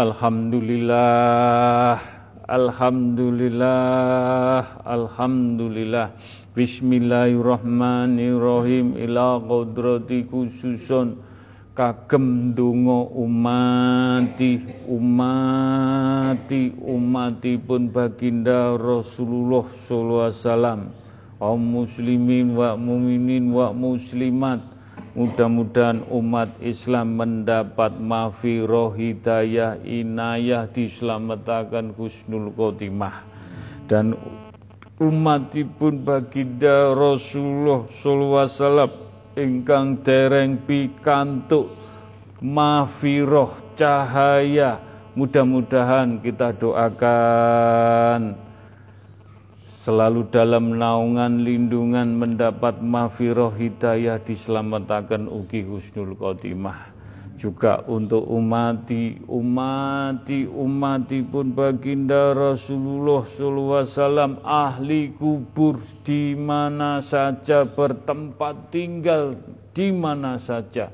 Alhamdulillah Alhamdulillah Alhamdulillah. Bismillahirrahmanirrahim. Ila qadrati khususun. Kagem donga umati umati umatipun baginda Rasulullah sallallahu alaihi wasallam. Kaum muslimin wa muminin wa muslimat Mudah-mudahan umat Islam mendapat mafiroh hidayah inayah diselamatkan husnul khotimah. Dan umatipun baginda Rasulullah sallallahu alaihi wasallam ingkang dereng pikantuk mafiroh cahaya. Mudah-mudahan kita doakan selalu dalam naungan lindungan mendapat mafiroh hidayah diselamatkan ugi husnul khotimah. Juga untuk umati umati umati pun baginda Rasulullah SAW ahli kubur di mana saja bertempat tinggal di mana saja.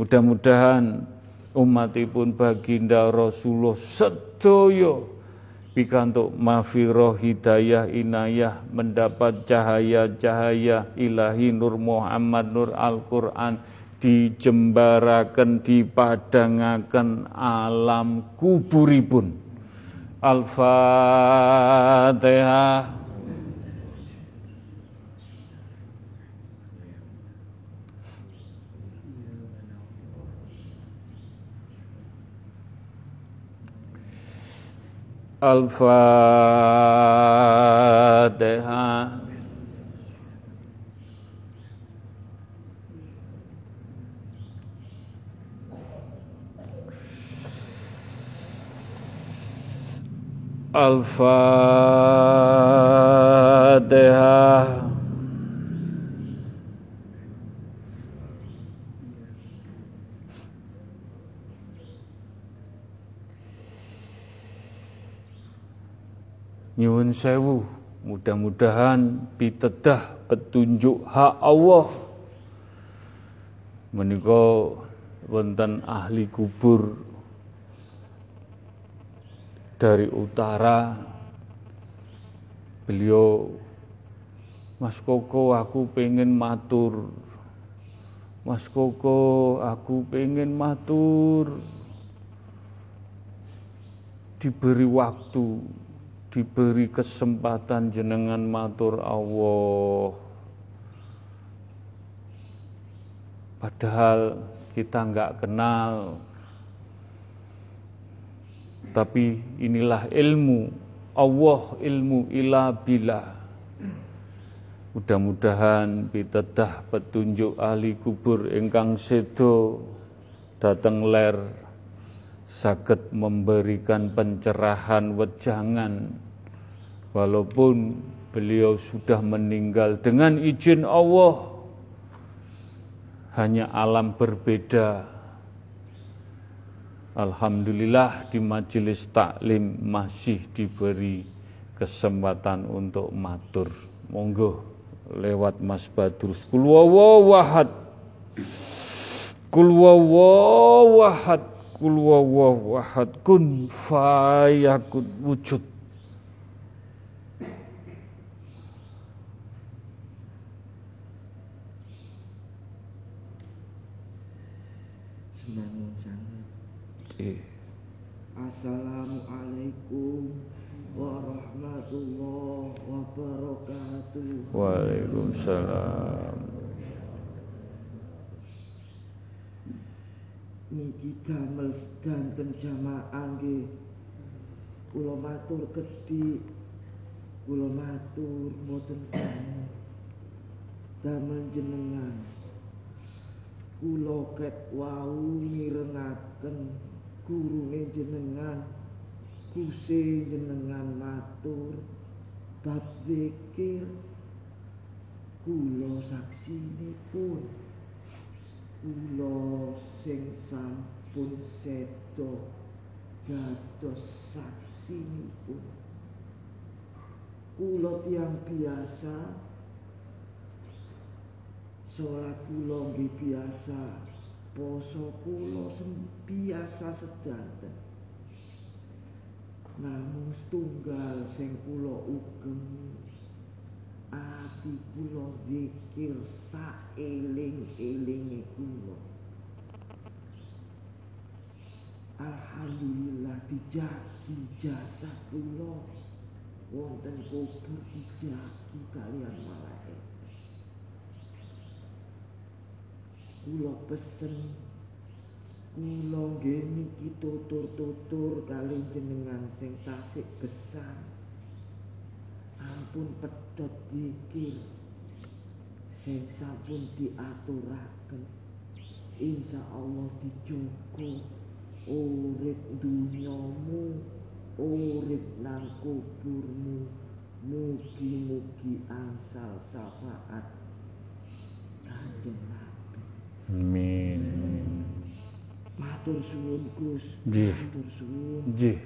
Mudah-mudahan umati pun baginda Rasulullah sedoyo pikantuk mafiroh hidayah inayah mendapat cahaya-cahaya ilahi nur Muhammad nur Al-Quran dijembarakan dipadangaken alam kuburipun. Al-Fatihah Al-Fatihah Al-Fatihah nyuwun sewu. Mudah-mudahan pitedah petunjuk hak Allah. Menika wonten ahli kubur dari utara. Beliau Mas Koko aku pengen matur. Mas Koko aku pengen matur. Diberi waktu diberi kesempatan jenengan matur Allah. Padahal kita nggak kenal. Tapi inilah ilmu Allah ilmu ila bila. Mudah-mudahan pitedah petunjuk ahli kubur ingkang sedo dateng ler sakit memberikan pencerahan wejangan walaupun beliau sudah meninggal dengan izin Allah hanya alam berbeda. Alhamdulillah di majelis taklim masih diberi kesempatan untuk matur. Monggo lewat Mas Badrus kul wahad kul wahad kul wahad kun wujud Assalamualaikum warahmatullahi wabarakatuh. Waalaikumsalam. Niki damel sedanten jamaah nggih. Kula matur kedhi. Kula matur mboten damel. Damel jenengan. Kula ket wau mirengaken gurune jenengan. Kuse jenengan matur bab zikir. Kula saksinipun. Kula sing sampun sedo dados saksinipun. Kula tiang biasa salat kula nggih biasa, poso kula biasa sedanten. Namung setunggal sing kula ugem ati kula zikir saeling-elinge kula. Alhamdulillah dijagi jasa kula wonten kubur dijagi kalian malaikat. Kula pesen kula nggih niki tutur-tutur kali jenengan sing tasik gesang. Ampun pedhot dikir sing sampun diaturaken. Insya Allah dijogo urip dunyamu, urip nang kuburmu. Mugi-mugi angsal syafaat Kanjeng. Amin. Matur suwun Gus. Nggih. Matur suwun. Nggih.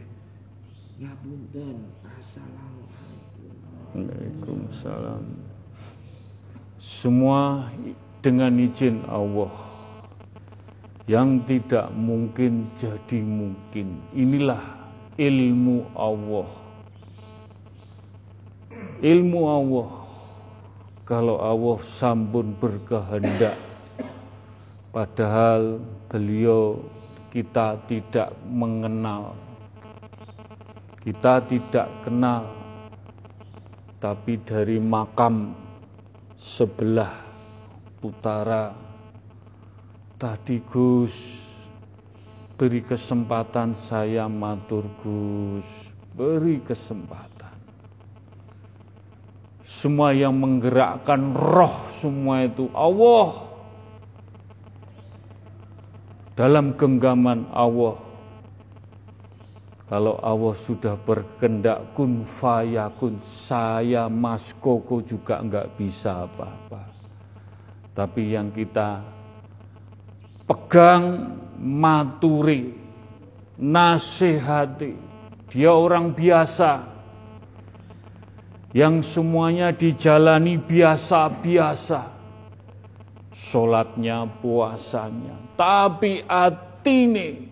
Ngapunten. Assalamualaikum. Waalaikumsalam. Semua dengan izin Allah. Yang tidak mungkin jadi mungkin. Inilah ilmu Allah. Ilmu Allah. Kalau Allah sampun berkehendak. Padahal beliau kita tidak mengenal. Kita tidak kenal tapi dari makam sebelah utara tadi Gus beri kesempatan saya matur Gus beri kesempatan semua yang menggerakkan roh semua itu Allah dalam genggaman Allah kalau Allah sudah berkendak kun fayakun, saya Mas Koko juga enggak bisa apa-apa. Tapi yang kita pegang, maturi, nasihati, dia orang biasa, yang semuanya dijalani biasa-biasa. Sholatnya, puasanya, tapi atine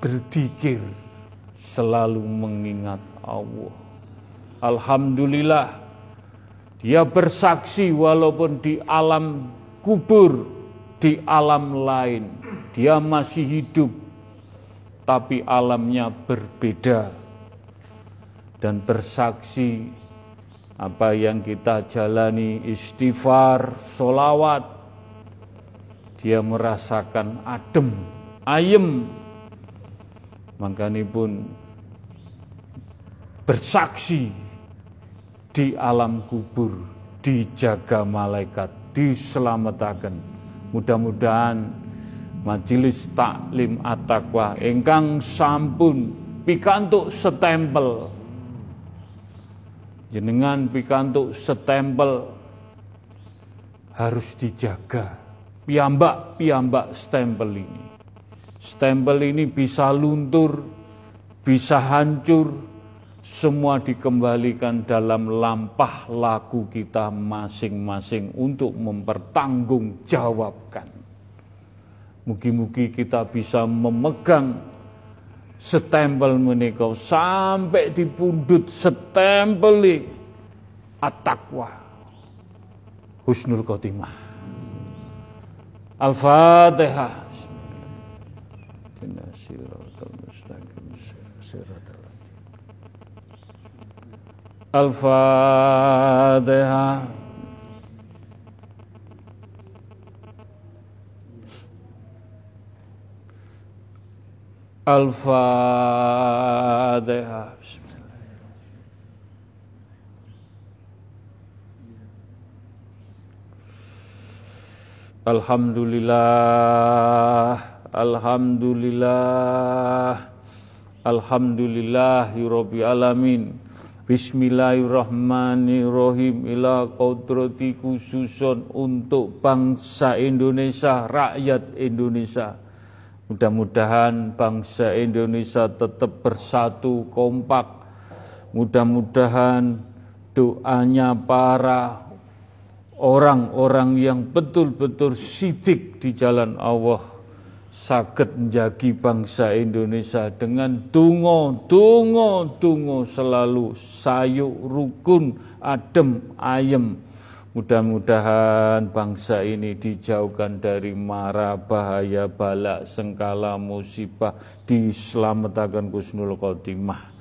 berdikir selalu mengingat Allah. Alhamdulillah, dia bersaksi walaupun di alam kubur, di alam lain, dia masih hidup, tapi alamnya berbeda. Dan bersaksi apa yang kita jalani istighfar, solawat, dia merasakan adem, ayem, makanya pun bersaksi di alam kubur, dijaga malaikat, diselamatkan. Mudah-mudahan majelis taklim at-taqwa engkang sampun pikantuk setempel. Jenengan pikantuk setempel harus dijaga piambak-piambak stempel ini. Stempel ini bisa luntur bisa hancur semua dikembalikan dalam lampah laku kita masing-masing untuk mempertanggungjawabkan. Mugi-mugi kita bisa memegang setempel menika sampai di pundut setempel at-taqwa husnul khotimah al-fatihah Bismillahirrahmanirrahim siratal Al-Fatihah Al-Fatihah Alhamdulillah Alhamdulillah Alhamdulillahi alamin Bismillahirrahmanirrahim ila kodrati khususon untuk bangsa Indonesia, rakyat Indonesia. Mudah-mudahan bangsa Indonesia tetap bersatu kompak. Mudah-mudahan doanya para orang-orang yang betul-betul sidik di jalan Allah sakit menjagi bangsa Indonesia dengan tungo, tungo, tungo selalu sayuk, rukun, adem, ayem. Mudah-mudahan bangsa ini dijauhkan dari mara, bahaya, balak, sengkala, musibah, diselamatkan kusnul khotimah.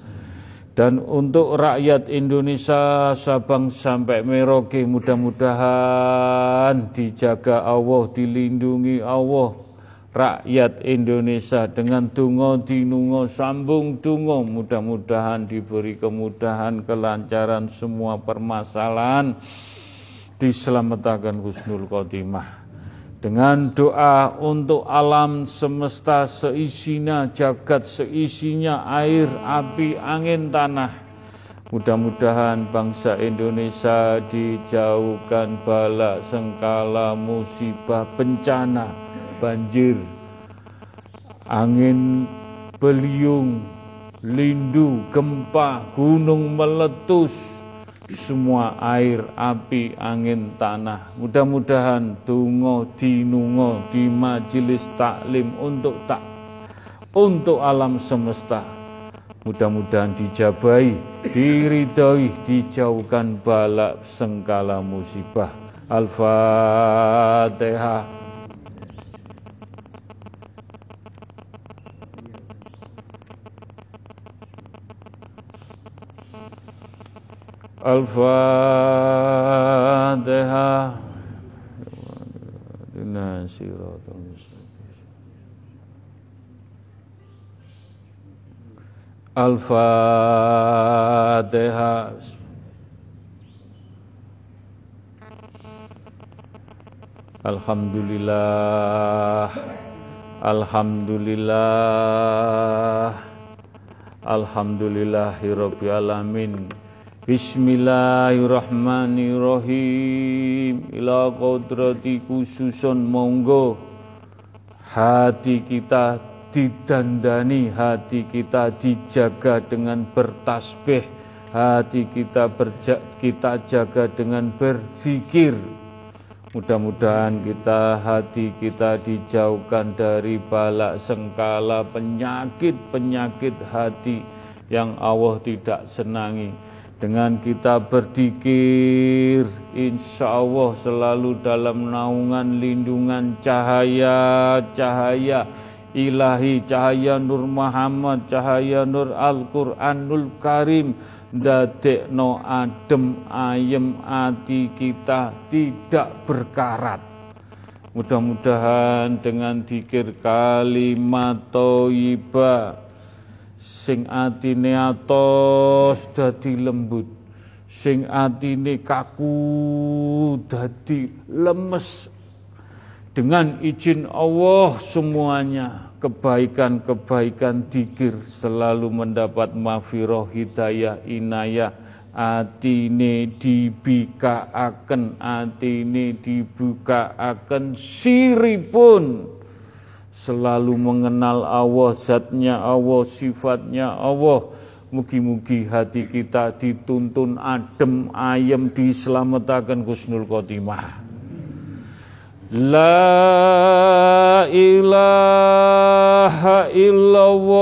Dan untuk rakyat Indonesia Sabang sampai Merauke mudah-mudahan dijaga Allah, dilindungi Allah. Rakyat Indonesia dengan tungo dinungo sambung tungo mudah-mudahan diberi kemudahan kelancaran semua permasalahan diselamatkan husnul khotimah dengan doa untuk alam semesta seisinya, jagat seisinya, air, api, angin, tanah. Mudah-mudahan bangsa Indonesia dijauhkan bala, sengkala, musibah, bencana, banjir, angin beliung, lindu, gempa, gunung meletus, semua air, api, angin, tanah. Mudah-mudahan tungo dinungo di majelis taklim untuk tak untuk alam semesta. Mudah-mudahan dijabai, diridhoi, dijauhkan balak sengkala musibah. Al-Fatihah. Al-Fatihah Al-Fatihah Alhamdulillah. Alhamdulillah. Alhamdulillahirabbil alamin Bismillahirrahmanirrahim. Ila kodrati khususon monggo. Hati kita didandani Hati kita dijaga dengan bertasbih. Hati kita berja kita jaga dengan berzikir. Mudah-mudahan kita hati kita dijauhkan dari balak sengkala penyakit-penyakit hati yang Allah tidak senangi dengan kita berdikir, insya Allah selalu dalam naungan lindungan cahaya-cahaya ilahi, cahaya Nur Muhammad, cahaya Nur Al-Quranul Karim, no adem ayem hati kita tidak berkarat. Mudah-mudahan dengan dikir kalimat toibah sing atine atos dadi lembut. Sing atine kaku dadi lemes. Dengan izin Allah semuanya kebaikan-kebaikan dikir selalu mendapat mafiroh hidayah inayah. Atine dibikaaken atine dibukaaken siripun selalu mengenal Allah, zatnya Allah, sifatnya Allah. Mugi-mugi hati kita dituntun adem ayem diselamatkan Gusnul Khotimah. La ilaha illallah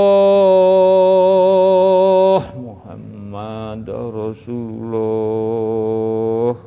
Muhammad Rasulullah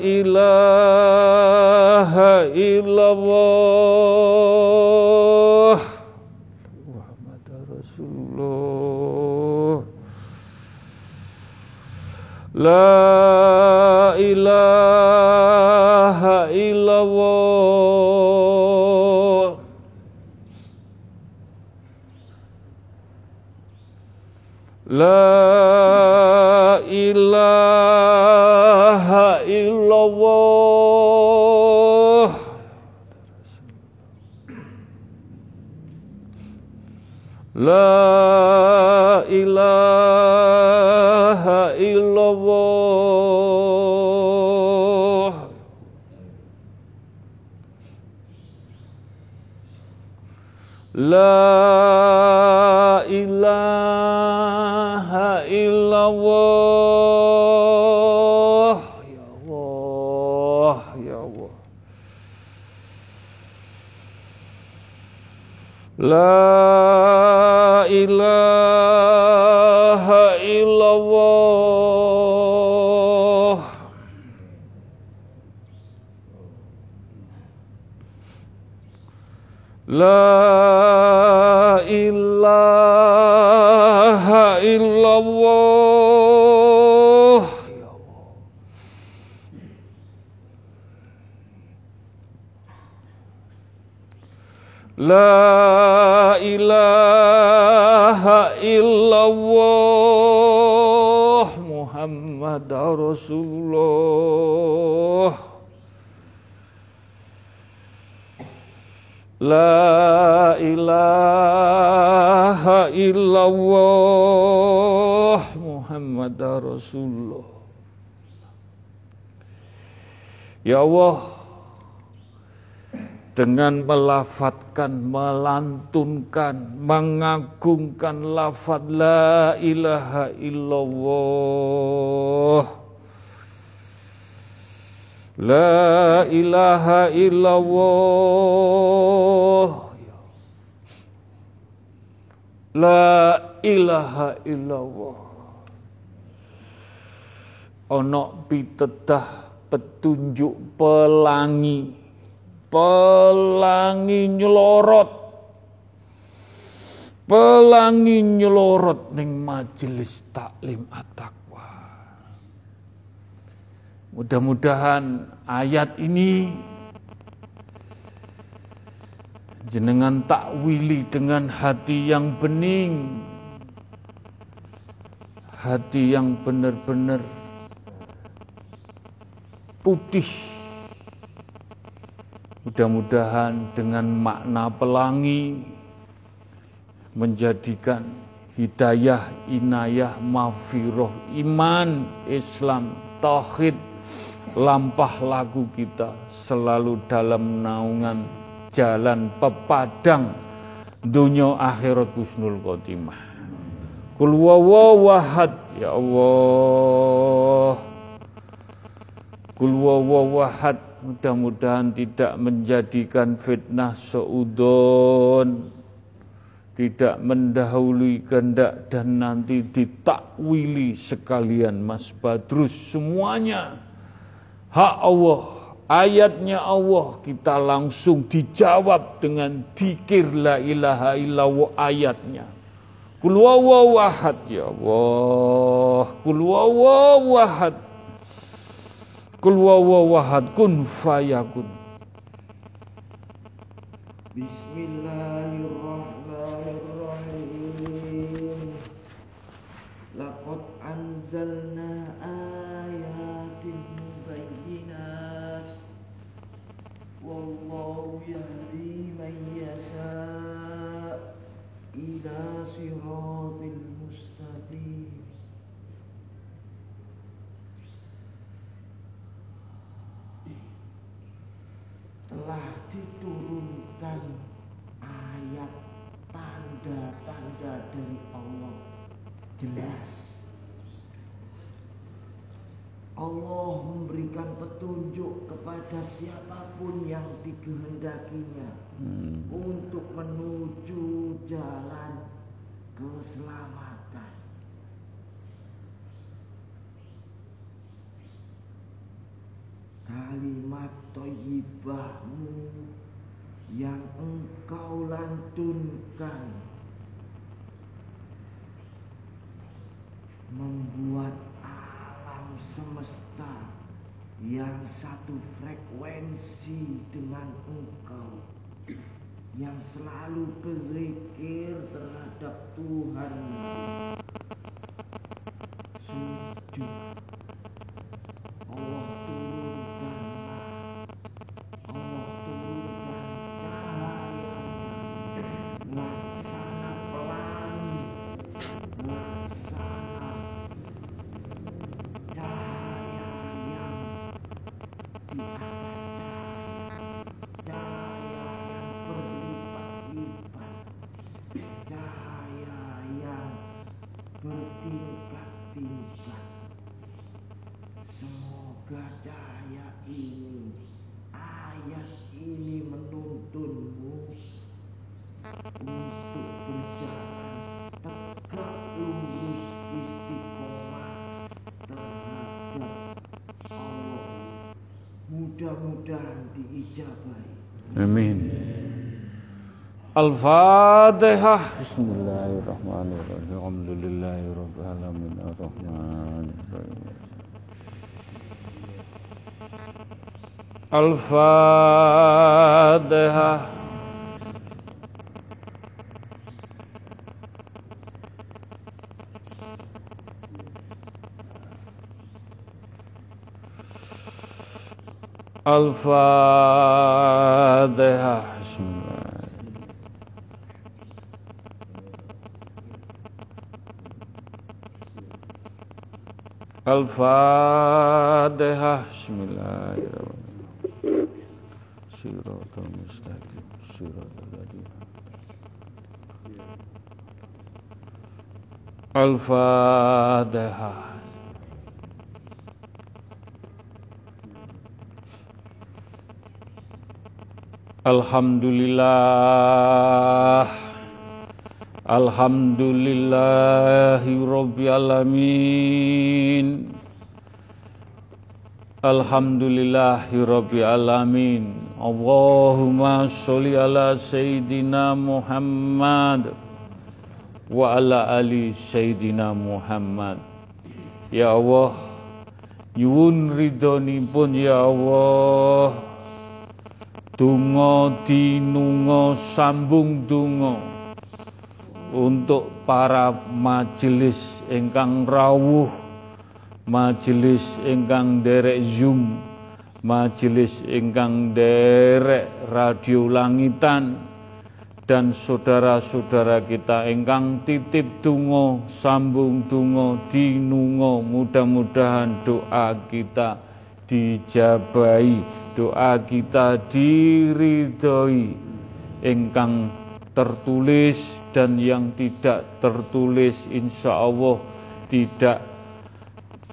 ilaha illallah Muhammad Rasulullah. La Ya Allah dengan melafatkan, melantunkan, mengagungkan lafaz la ilaha illallah. La ilaha illallah. La ilaha illallah. Ono pitedah petunjuk pelangi. Pelangi nyelorot. Pelangi nyelorot ning majelis taklim at-taqwa. Mudah-mudahan ayat ini jenengan takwili dengan hati yang bening. Hati yang benar-benar putih Mudah-mudahan dengan makna pelangi menjadikan hidayah, inayah, mafiroh, iman, Islam, tauhid, lampah lagu kita selalu dalam naungan jalan pepadang dunia akhirat husnul khotimah. Kul ya Allah. Kul wawahad Mudah-mudahan tidak menjadikan fitnah seudon, tidak mendahului kehendak dan nanti ditakwili sekalian Mas Badrus. Semuanya hak Allah ayatnya Allah kita langsung dijawab dengan dikir la ilaha illallah ayatnya. Kul ya Allah. Kul Kul wawahad kun fayakun. Bismillahirrahmanirrahim. Laqad anzalna diturunkan ayat tanda-tanda dari Allah jelas Allah memberikan petunjuk kepada siapa pun yang dikehendakinya Hmm. untuk menuju jalan keselamatan. Kalimat toyibahmu yang engkau lantunkan membuat alam semesta yang satu frekuensi dengan engkau yang selalu berzikir terhadap Tuhan sujud semoga ini ayat ini menuntunmu untuk berjalan tegak lurus istiqomah terhadap Allah mudah-mudahan diijabahi Amin. Al-Fatihah. Bismillahirrahmanirrahim. Al-Fatihah. Al-Fatihah. Bismillah. Al-Fatihah. Bismillahirrahmanirrahim. Siratal mustaqim. Siratal ladzina Al-Fatihah. Alhamdulillah. Alhamdulillahi Rabbil Alamin. Alhamdulillahi Rabbil Alamin. Allahumma sholli ala Sayyidina Muhammad Wa ala ali Sayyidina Muhammad. Ya Allah Nyuwun ridhonipun ya Allah. Dungo dinungo sambung dungo untuk para majelis ingkang rawuh, majelis ingkang derek Zoom, majelis ingkang derek radio langitan dan saudara-saudara kita ingkang titip dungo, sambung dungo, dinungo, mudah-mudahan doa kita dijabahi doa kita diridhoi. Ingkang tertulis dan yang tidak tertulis insya Allah tidak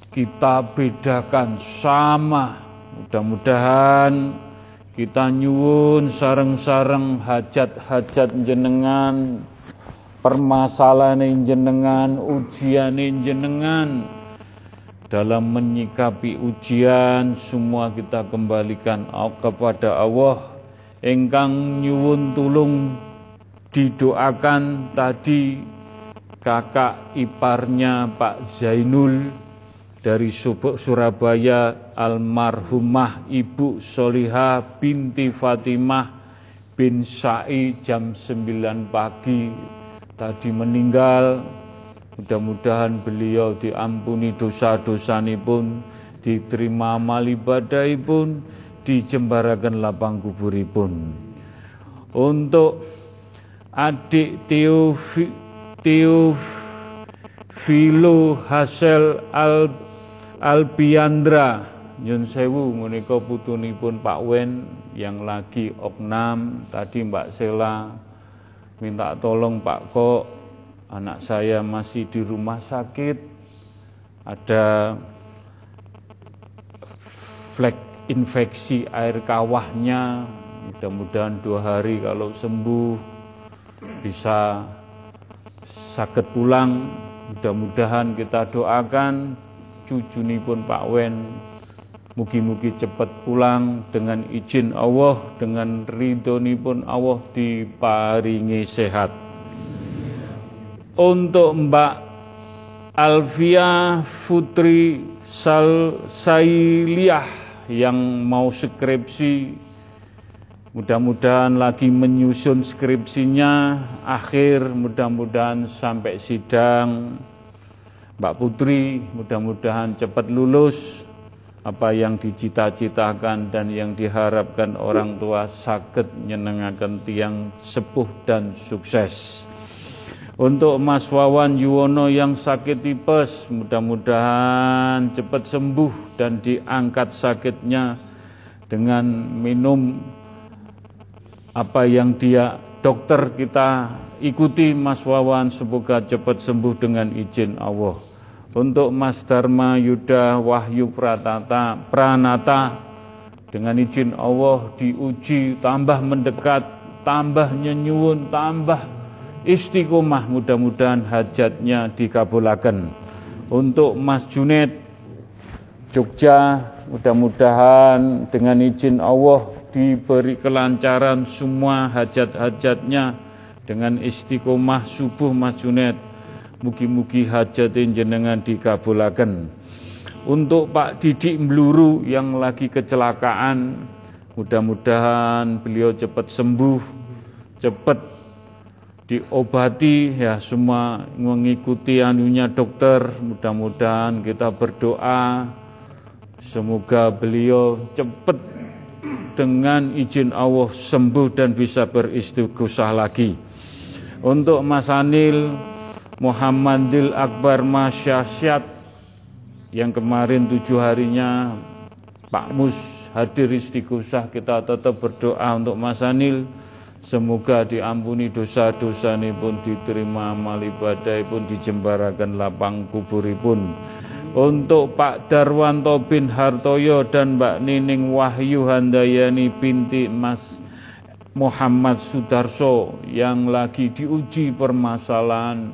kita bedakan sama. Mudah-mudahan kita nyuwun sareng-sareng hajat-hajat jenengan permasalahan jenengan ujian jenengan. Dalam menyikapi ujian semua kita kembalikan kepada Allah. Engkang nyuwun tulung didoakan tadi kakak iparnya Pak Zainul dari Surabaya almarhumah Ibu Soliha binti Fatimah bin Sa'i jam 9 pagi tadi meninggal Mudah-mudahan beliau diampuni dosa-dosani pun, diterima amal ibadai pun, dijembarakan lapang kuburipun. Untuk adik Teofi, Teofilo Hasel Al, Albiandra, Nyun Sewu menika putunipun Pak Wen yang lagi oknam, tadi Mbak Sela minta tolong Pak Kok anak saya masih di rumah sakit, ada flek infeksi air kawahnya. Mudah-mudahan dua hari kalau sembuh bisa sakit pulang. Mudah-mudahan kita doakan cucu pun Pak Wen mugi-mugi cepat pulang dengan izin Allah dengan ridho pun Allah diparingi sehat untuk Mbak Alfia Putri Sal Sailiah yang mau skripsi Mudah-mudahan lagi menyusun skripsinya akhir, mudah-mudahan sampai sidang. Mbak Putri, mudah-mudahan cepat lulus apa yang dicita-citakan dan yang diharapkan orang tua sakit menyenangkan tiang sepuh dan sukses. Untuk Mas Wawan Yuwono yang sakit tipes, mudah-mudahan cepat sembuh dan diangkat sakitnya dengan minum apa yang dia dokter kita ikuti Mas Wawan semoga cepat sembuh dengan izin Allah. Untuk Mas Dharma Yuda Wahyu Pratata Pranata dengan izin Allah diuji tambah mendekat, tambah nyenyuun, tambah istiqomah mudah-mudahan hajatnya dikabulkan. Untuk Mas Junet Jogja mudah-mudahan dengan izin Allah diberi kelancaran semua hajat-hajatnya dengan istiqomah subuh Mas Junet. Mugi-mugi hajat jenengan dikabulakan. Untuk Pak Didik Meluru yang lagi kecelakaan, mudah-mudahan beliau cepat sembuh, cepat diobati ya semua mengikuti anunya dokter. Mudah-mudahan kita berdoa semoga beliau cepat dengan izin Allah sembuh dan bisa beristighosah lagi. Untuk Mas Anil Muhammadil Akbar Masyasyat yang kemarin tujuh harinya Pak Mus hadir istighosah kita tetap berdoa untuk Mas Anil. Semoga diampuni dosa-dosa ini pun diterima amal ibadah pun dijembarakan lapang kuburipun pun. Untuk Pak Darwanto bin Hartoyo dan Mbak Nining Wahyu Handayani binti Mas Muhammad Sudarso yang lagi diuji permasalahan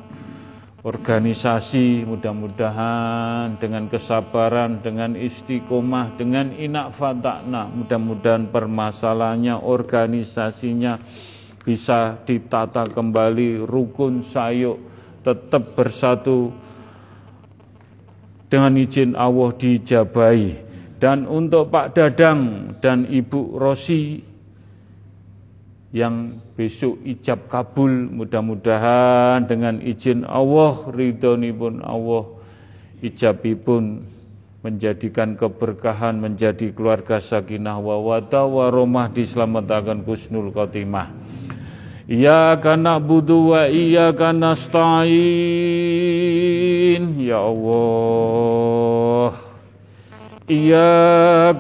organisasi mudah-mudahan dengan kesabaran, dengan istiqomah, dengan inak fatakna mudah-mudahan permasalahannya, organisasinya bisa ditata kembali rukun sayuk tetap bersatu dengan izin Allah dijabai. Dan untuk Pak Dadang dan Ibu Rosi yang besok ijab kabul mudah-mudahan dengan izin Allah ridhoni pun Allah ijabipun menjadikan keberkahan menjadi keluarga sakinah wa wada waromah diselamatkan kusnul khotimah. Iyyaka na'budu wa iyyaka nasta'in. Ya Allah Wa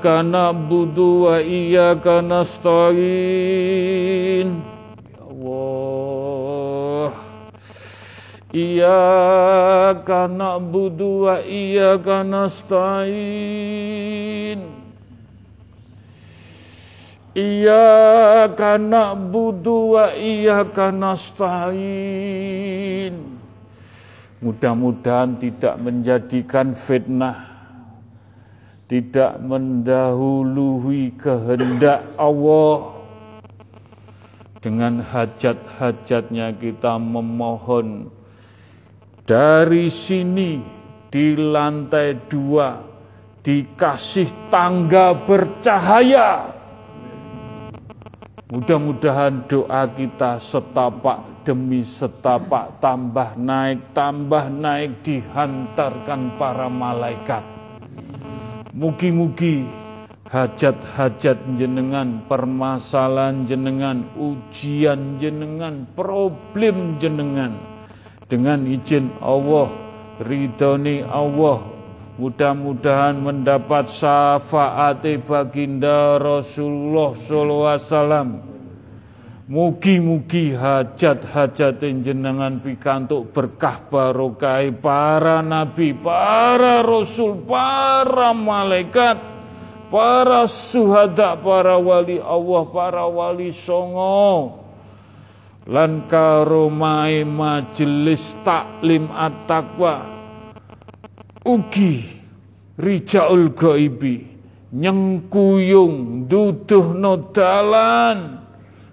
iyyaka nasta'in. Ya Allah. Iyyaka na'budu wa iyyaka nasta'in. Iyyaka na'budu wa iyyaka nasta'in. Mudah-mudahan tidak menjadikan fitnah, tidak mendahului kehendak Allah. Dengan hajat-hajatnya kita memohon dari sini di lantai dua dikasih tangga bercahaya Mudah-mudahan doa kita setapak demi setapak tambah naik, tambah naik dihantarkan para malaikat. Mugi-mugi hajat-hajat jenengan, permasalahan jenengan, ujian jenengan, problem jenengan. Dengan izin Allah, ridhoni Allah, Mudah-mudahan mendapat syafaat baginda Rasulullah SAW. Mugi-mugi hajat-hajat jenengan pikantuk berkah barokai para nabi, para rasul, para malaikat, para suhada, para wali Allah, para wali songo. Lan karo mae majelis taklim at-taqwa ugi rijaul gaibi nyengkuyung duduhno dalan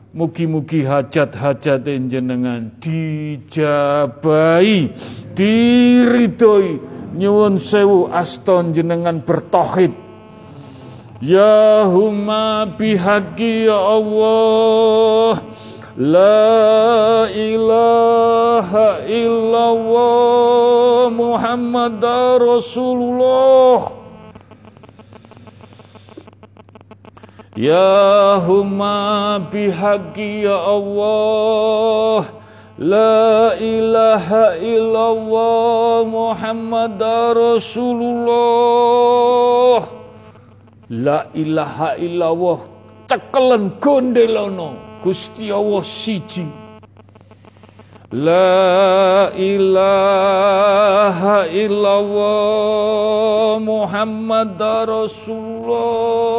Mugi-mugi hajat-hajat jenengan dijabai, diridoi, nyuwun sewu aston jenengan bertohid. Ya huma bihaqi ya Allah. La ilaha illallah Muhammad Rasulullah Ya huma bihaqi ya Allah. La ilaha illallah Muhammad Rasulullah. La ilaha illallah. Cekelen gondelono Gusti Allah siji. La ilaha illallah Muhammad Rasulullah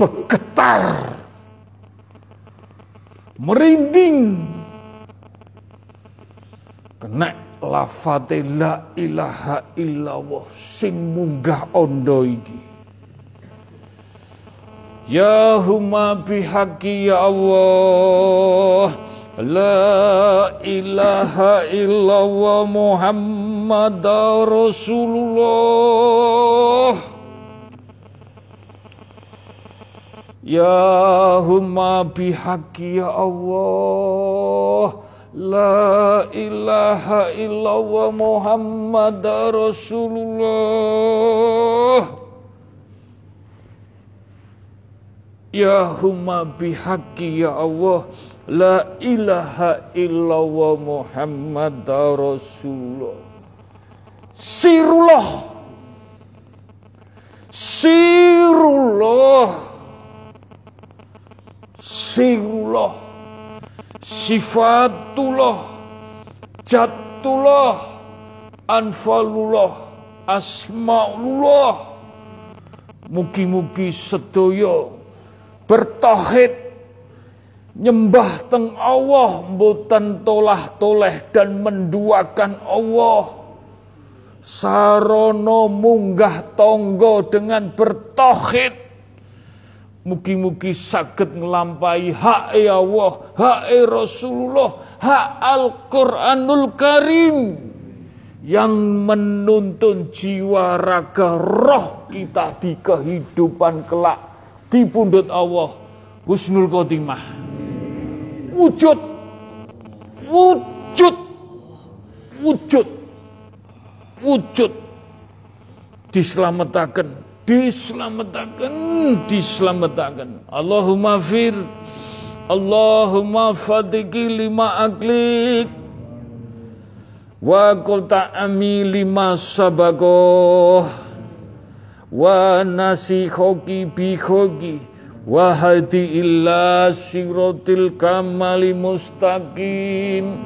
bergetar, merinding, kena lafate la ilaha illallah sing munggah ondo iki. Ya huma bihaqi ya Allah. La ilaha illallah Muhammad Rasulullah Ya humma bihaqi ya Allah. La ilaha illallah Muhammad Rasulullah. Ya humma bihaqi ya Allah. La ilaha illallah Muhammad Rasulullah. Sirullah. Sirullah sirullah sifatullah jatullah anfalullah asmaulullah mugi-mugi sedaya bertauhid nyembah teng Allah mboten tolah toleh dan menduakan Allah. Sarono munggah tonggo dengan bertauhid Mugi-mugi sakit ngelampai hak ya Allah, hak Rasulullah, hak Al-Quranul Karim yang menuntun jiwa raga roh kita di kehidupan kelak di pundut Allah. Husnul khotimah. Wujud. Wujud. Wujud. Wujud. Diselamatkan diselamatkan diselamatkan Allahumma fir Allahumma fatiki lima aklik wa kota ami lima sabako wa nasi khoki bi khoki wa hadi illa sirotil kamali mustaqim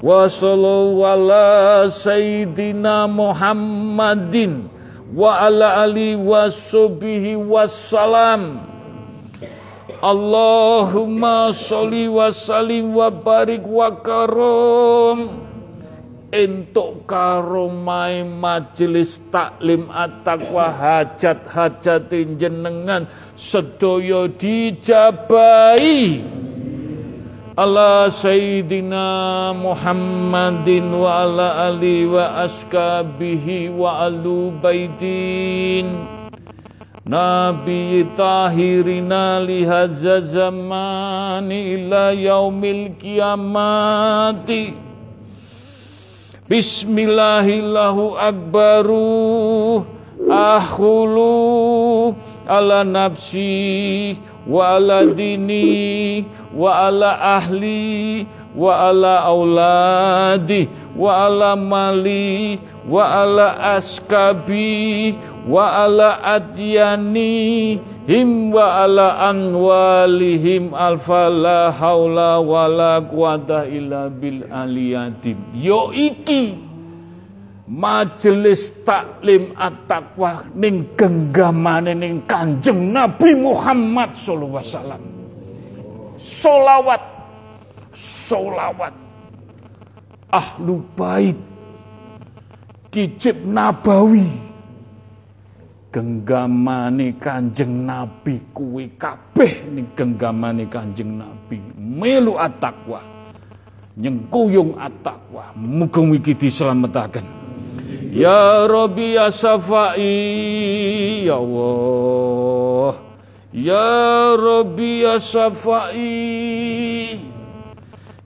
wa sallallahu ala sayyidina Muhammadin wa ala ali wasbihi wassalam Allahumma sholli wa sallim wa barik wa karom. Entuk karomai majelis taklim at-taqwa hajat-hajat jenengan sedaya dijabai ala sayyidina Muhammadin wa ala ali wa askabihi wa alu baidin Nabi tahirina lihadza zamani ila yaumil kiamati. Bismillahillahu akbaru. Ahulu ala nafsi wa ala dini wa ala ahli wa ala auladi wa ala mali wa ala askabi wa ala adyani him wa ala anwalihim alfa la haula wa la quwata illa bil aliyatim yo iki majelis taklim at-taqwa ning genggamane ning Kanjeng Nabi Muhammad sallallahu alaihi wasallam solawat solawat ahlu bait. Kicip nabawi. Genggamane kanjeng nabi kuwi kabeh ning genggamane kanjeng nabi. Melu at-taqwa. Nyengkuyung at-taqwa. Muga-mugi dislametaken ya rabbi ya safai ya Allah Ya Rabbi ya Safai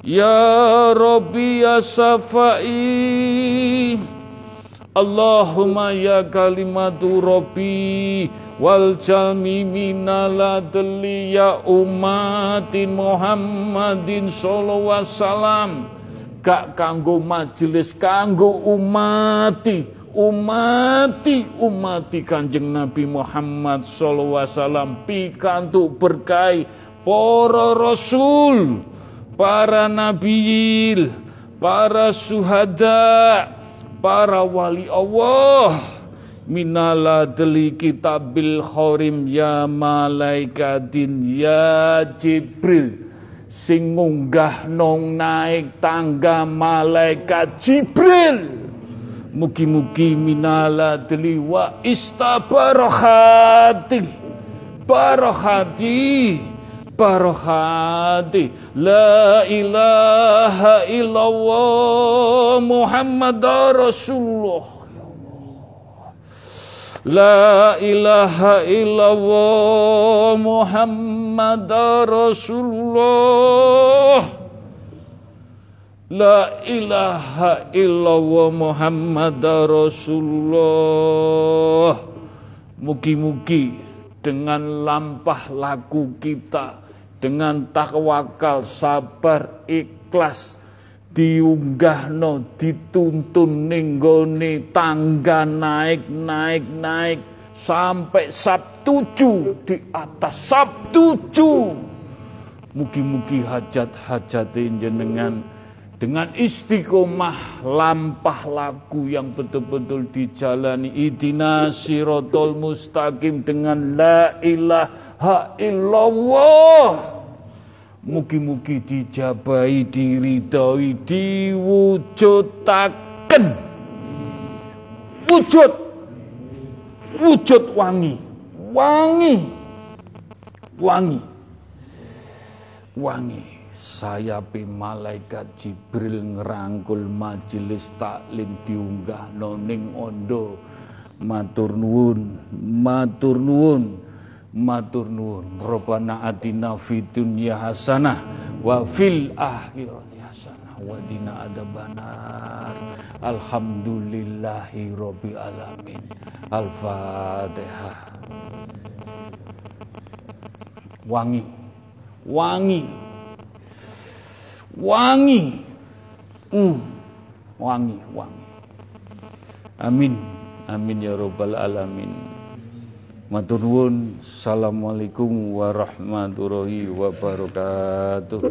Ya Rabbi ya Safai Allahumma ya kalimatu Rabbi wal jalmi minaladli ya umatin Muhammadin sallallahu wasallam. Gak kanggo majelis kanggo umati umati umati kanjeng Nabi Muhammad wasallam pikantuk berkai para rasul para nabi para suhada para wali Allah. Minala deli kitabil khorim ya malaikatin ya Jibril. Sing ngunggah nong naik tangga malaikat Jibril Mugi-mugi minala deli wa istabarohati. Barohati. Barohati. La ilaha illallah Muhammad Rasulullah. La ilaha illallah Muhammad Rasulullah La ilaha illallah Muhammad Rasulullah. Mugi-mugi dengan lampah laku kita Dengan takwakal, sabar, ikhlas Diunggahno, dituntun ninggone tangga naik, naik, naik Sampai Sabtuju di atas Sabtuju Mugi-mugi hajat-hajat jenengan dengan istiqomah lampah lagu yang betul-betul dijalani. Idina sirotol mustaqim dengan la ilaha illallah. Mugi-mugi dijabai diridhoi diwujudaken. Wujud. Wujud wangi. Wangi. Wangi. Wangi sayapi malaikat Jibril ngerangkul majelis taklim diunggah noning ondo. Matur nuwun matur nuwun matur nuwun. Robana atina fid dunya hasanah wa fil akhirati hasanah wa dina adabanar alhamdulillahi rabbil alamin. Al-fatihah wangi wangi wangi. Hmm, wangi, wangi. Amin. Amin ya rabbal alamin. Matur nuwun. Assalamualaikum warahmatullahi wabarakatuh.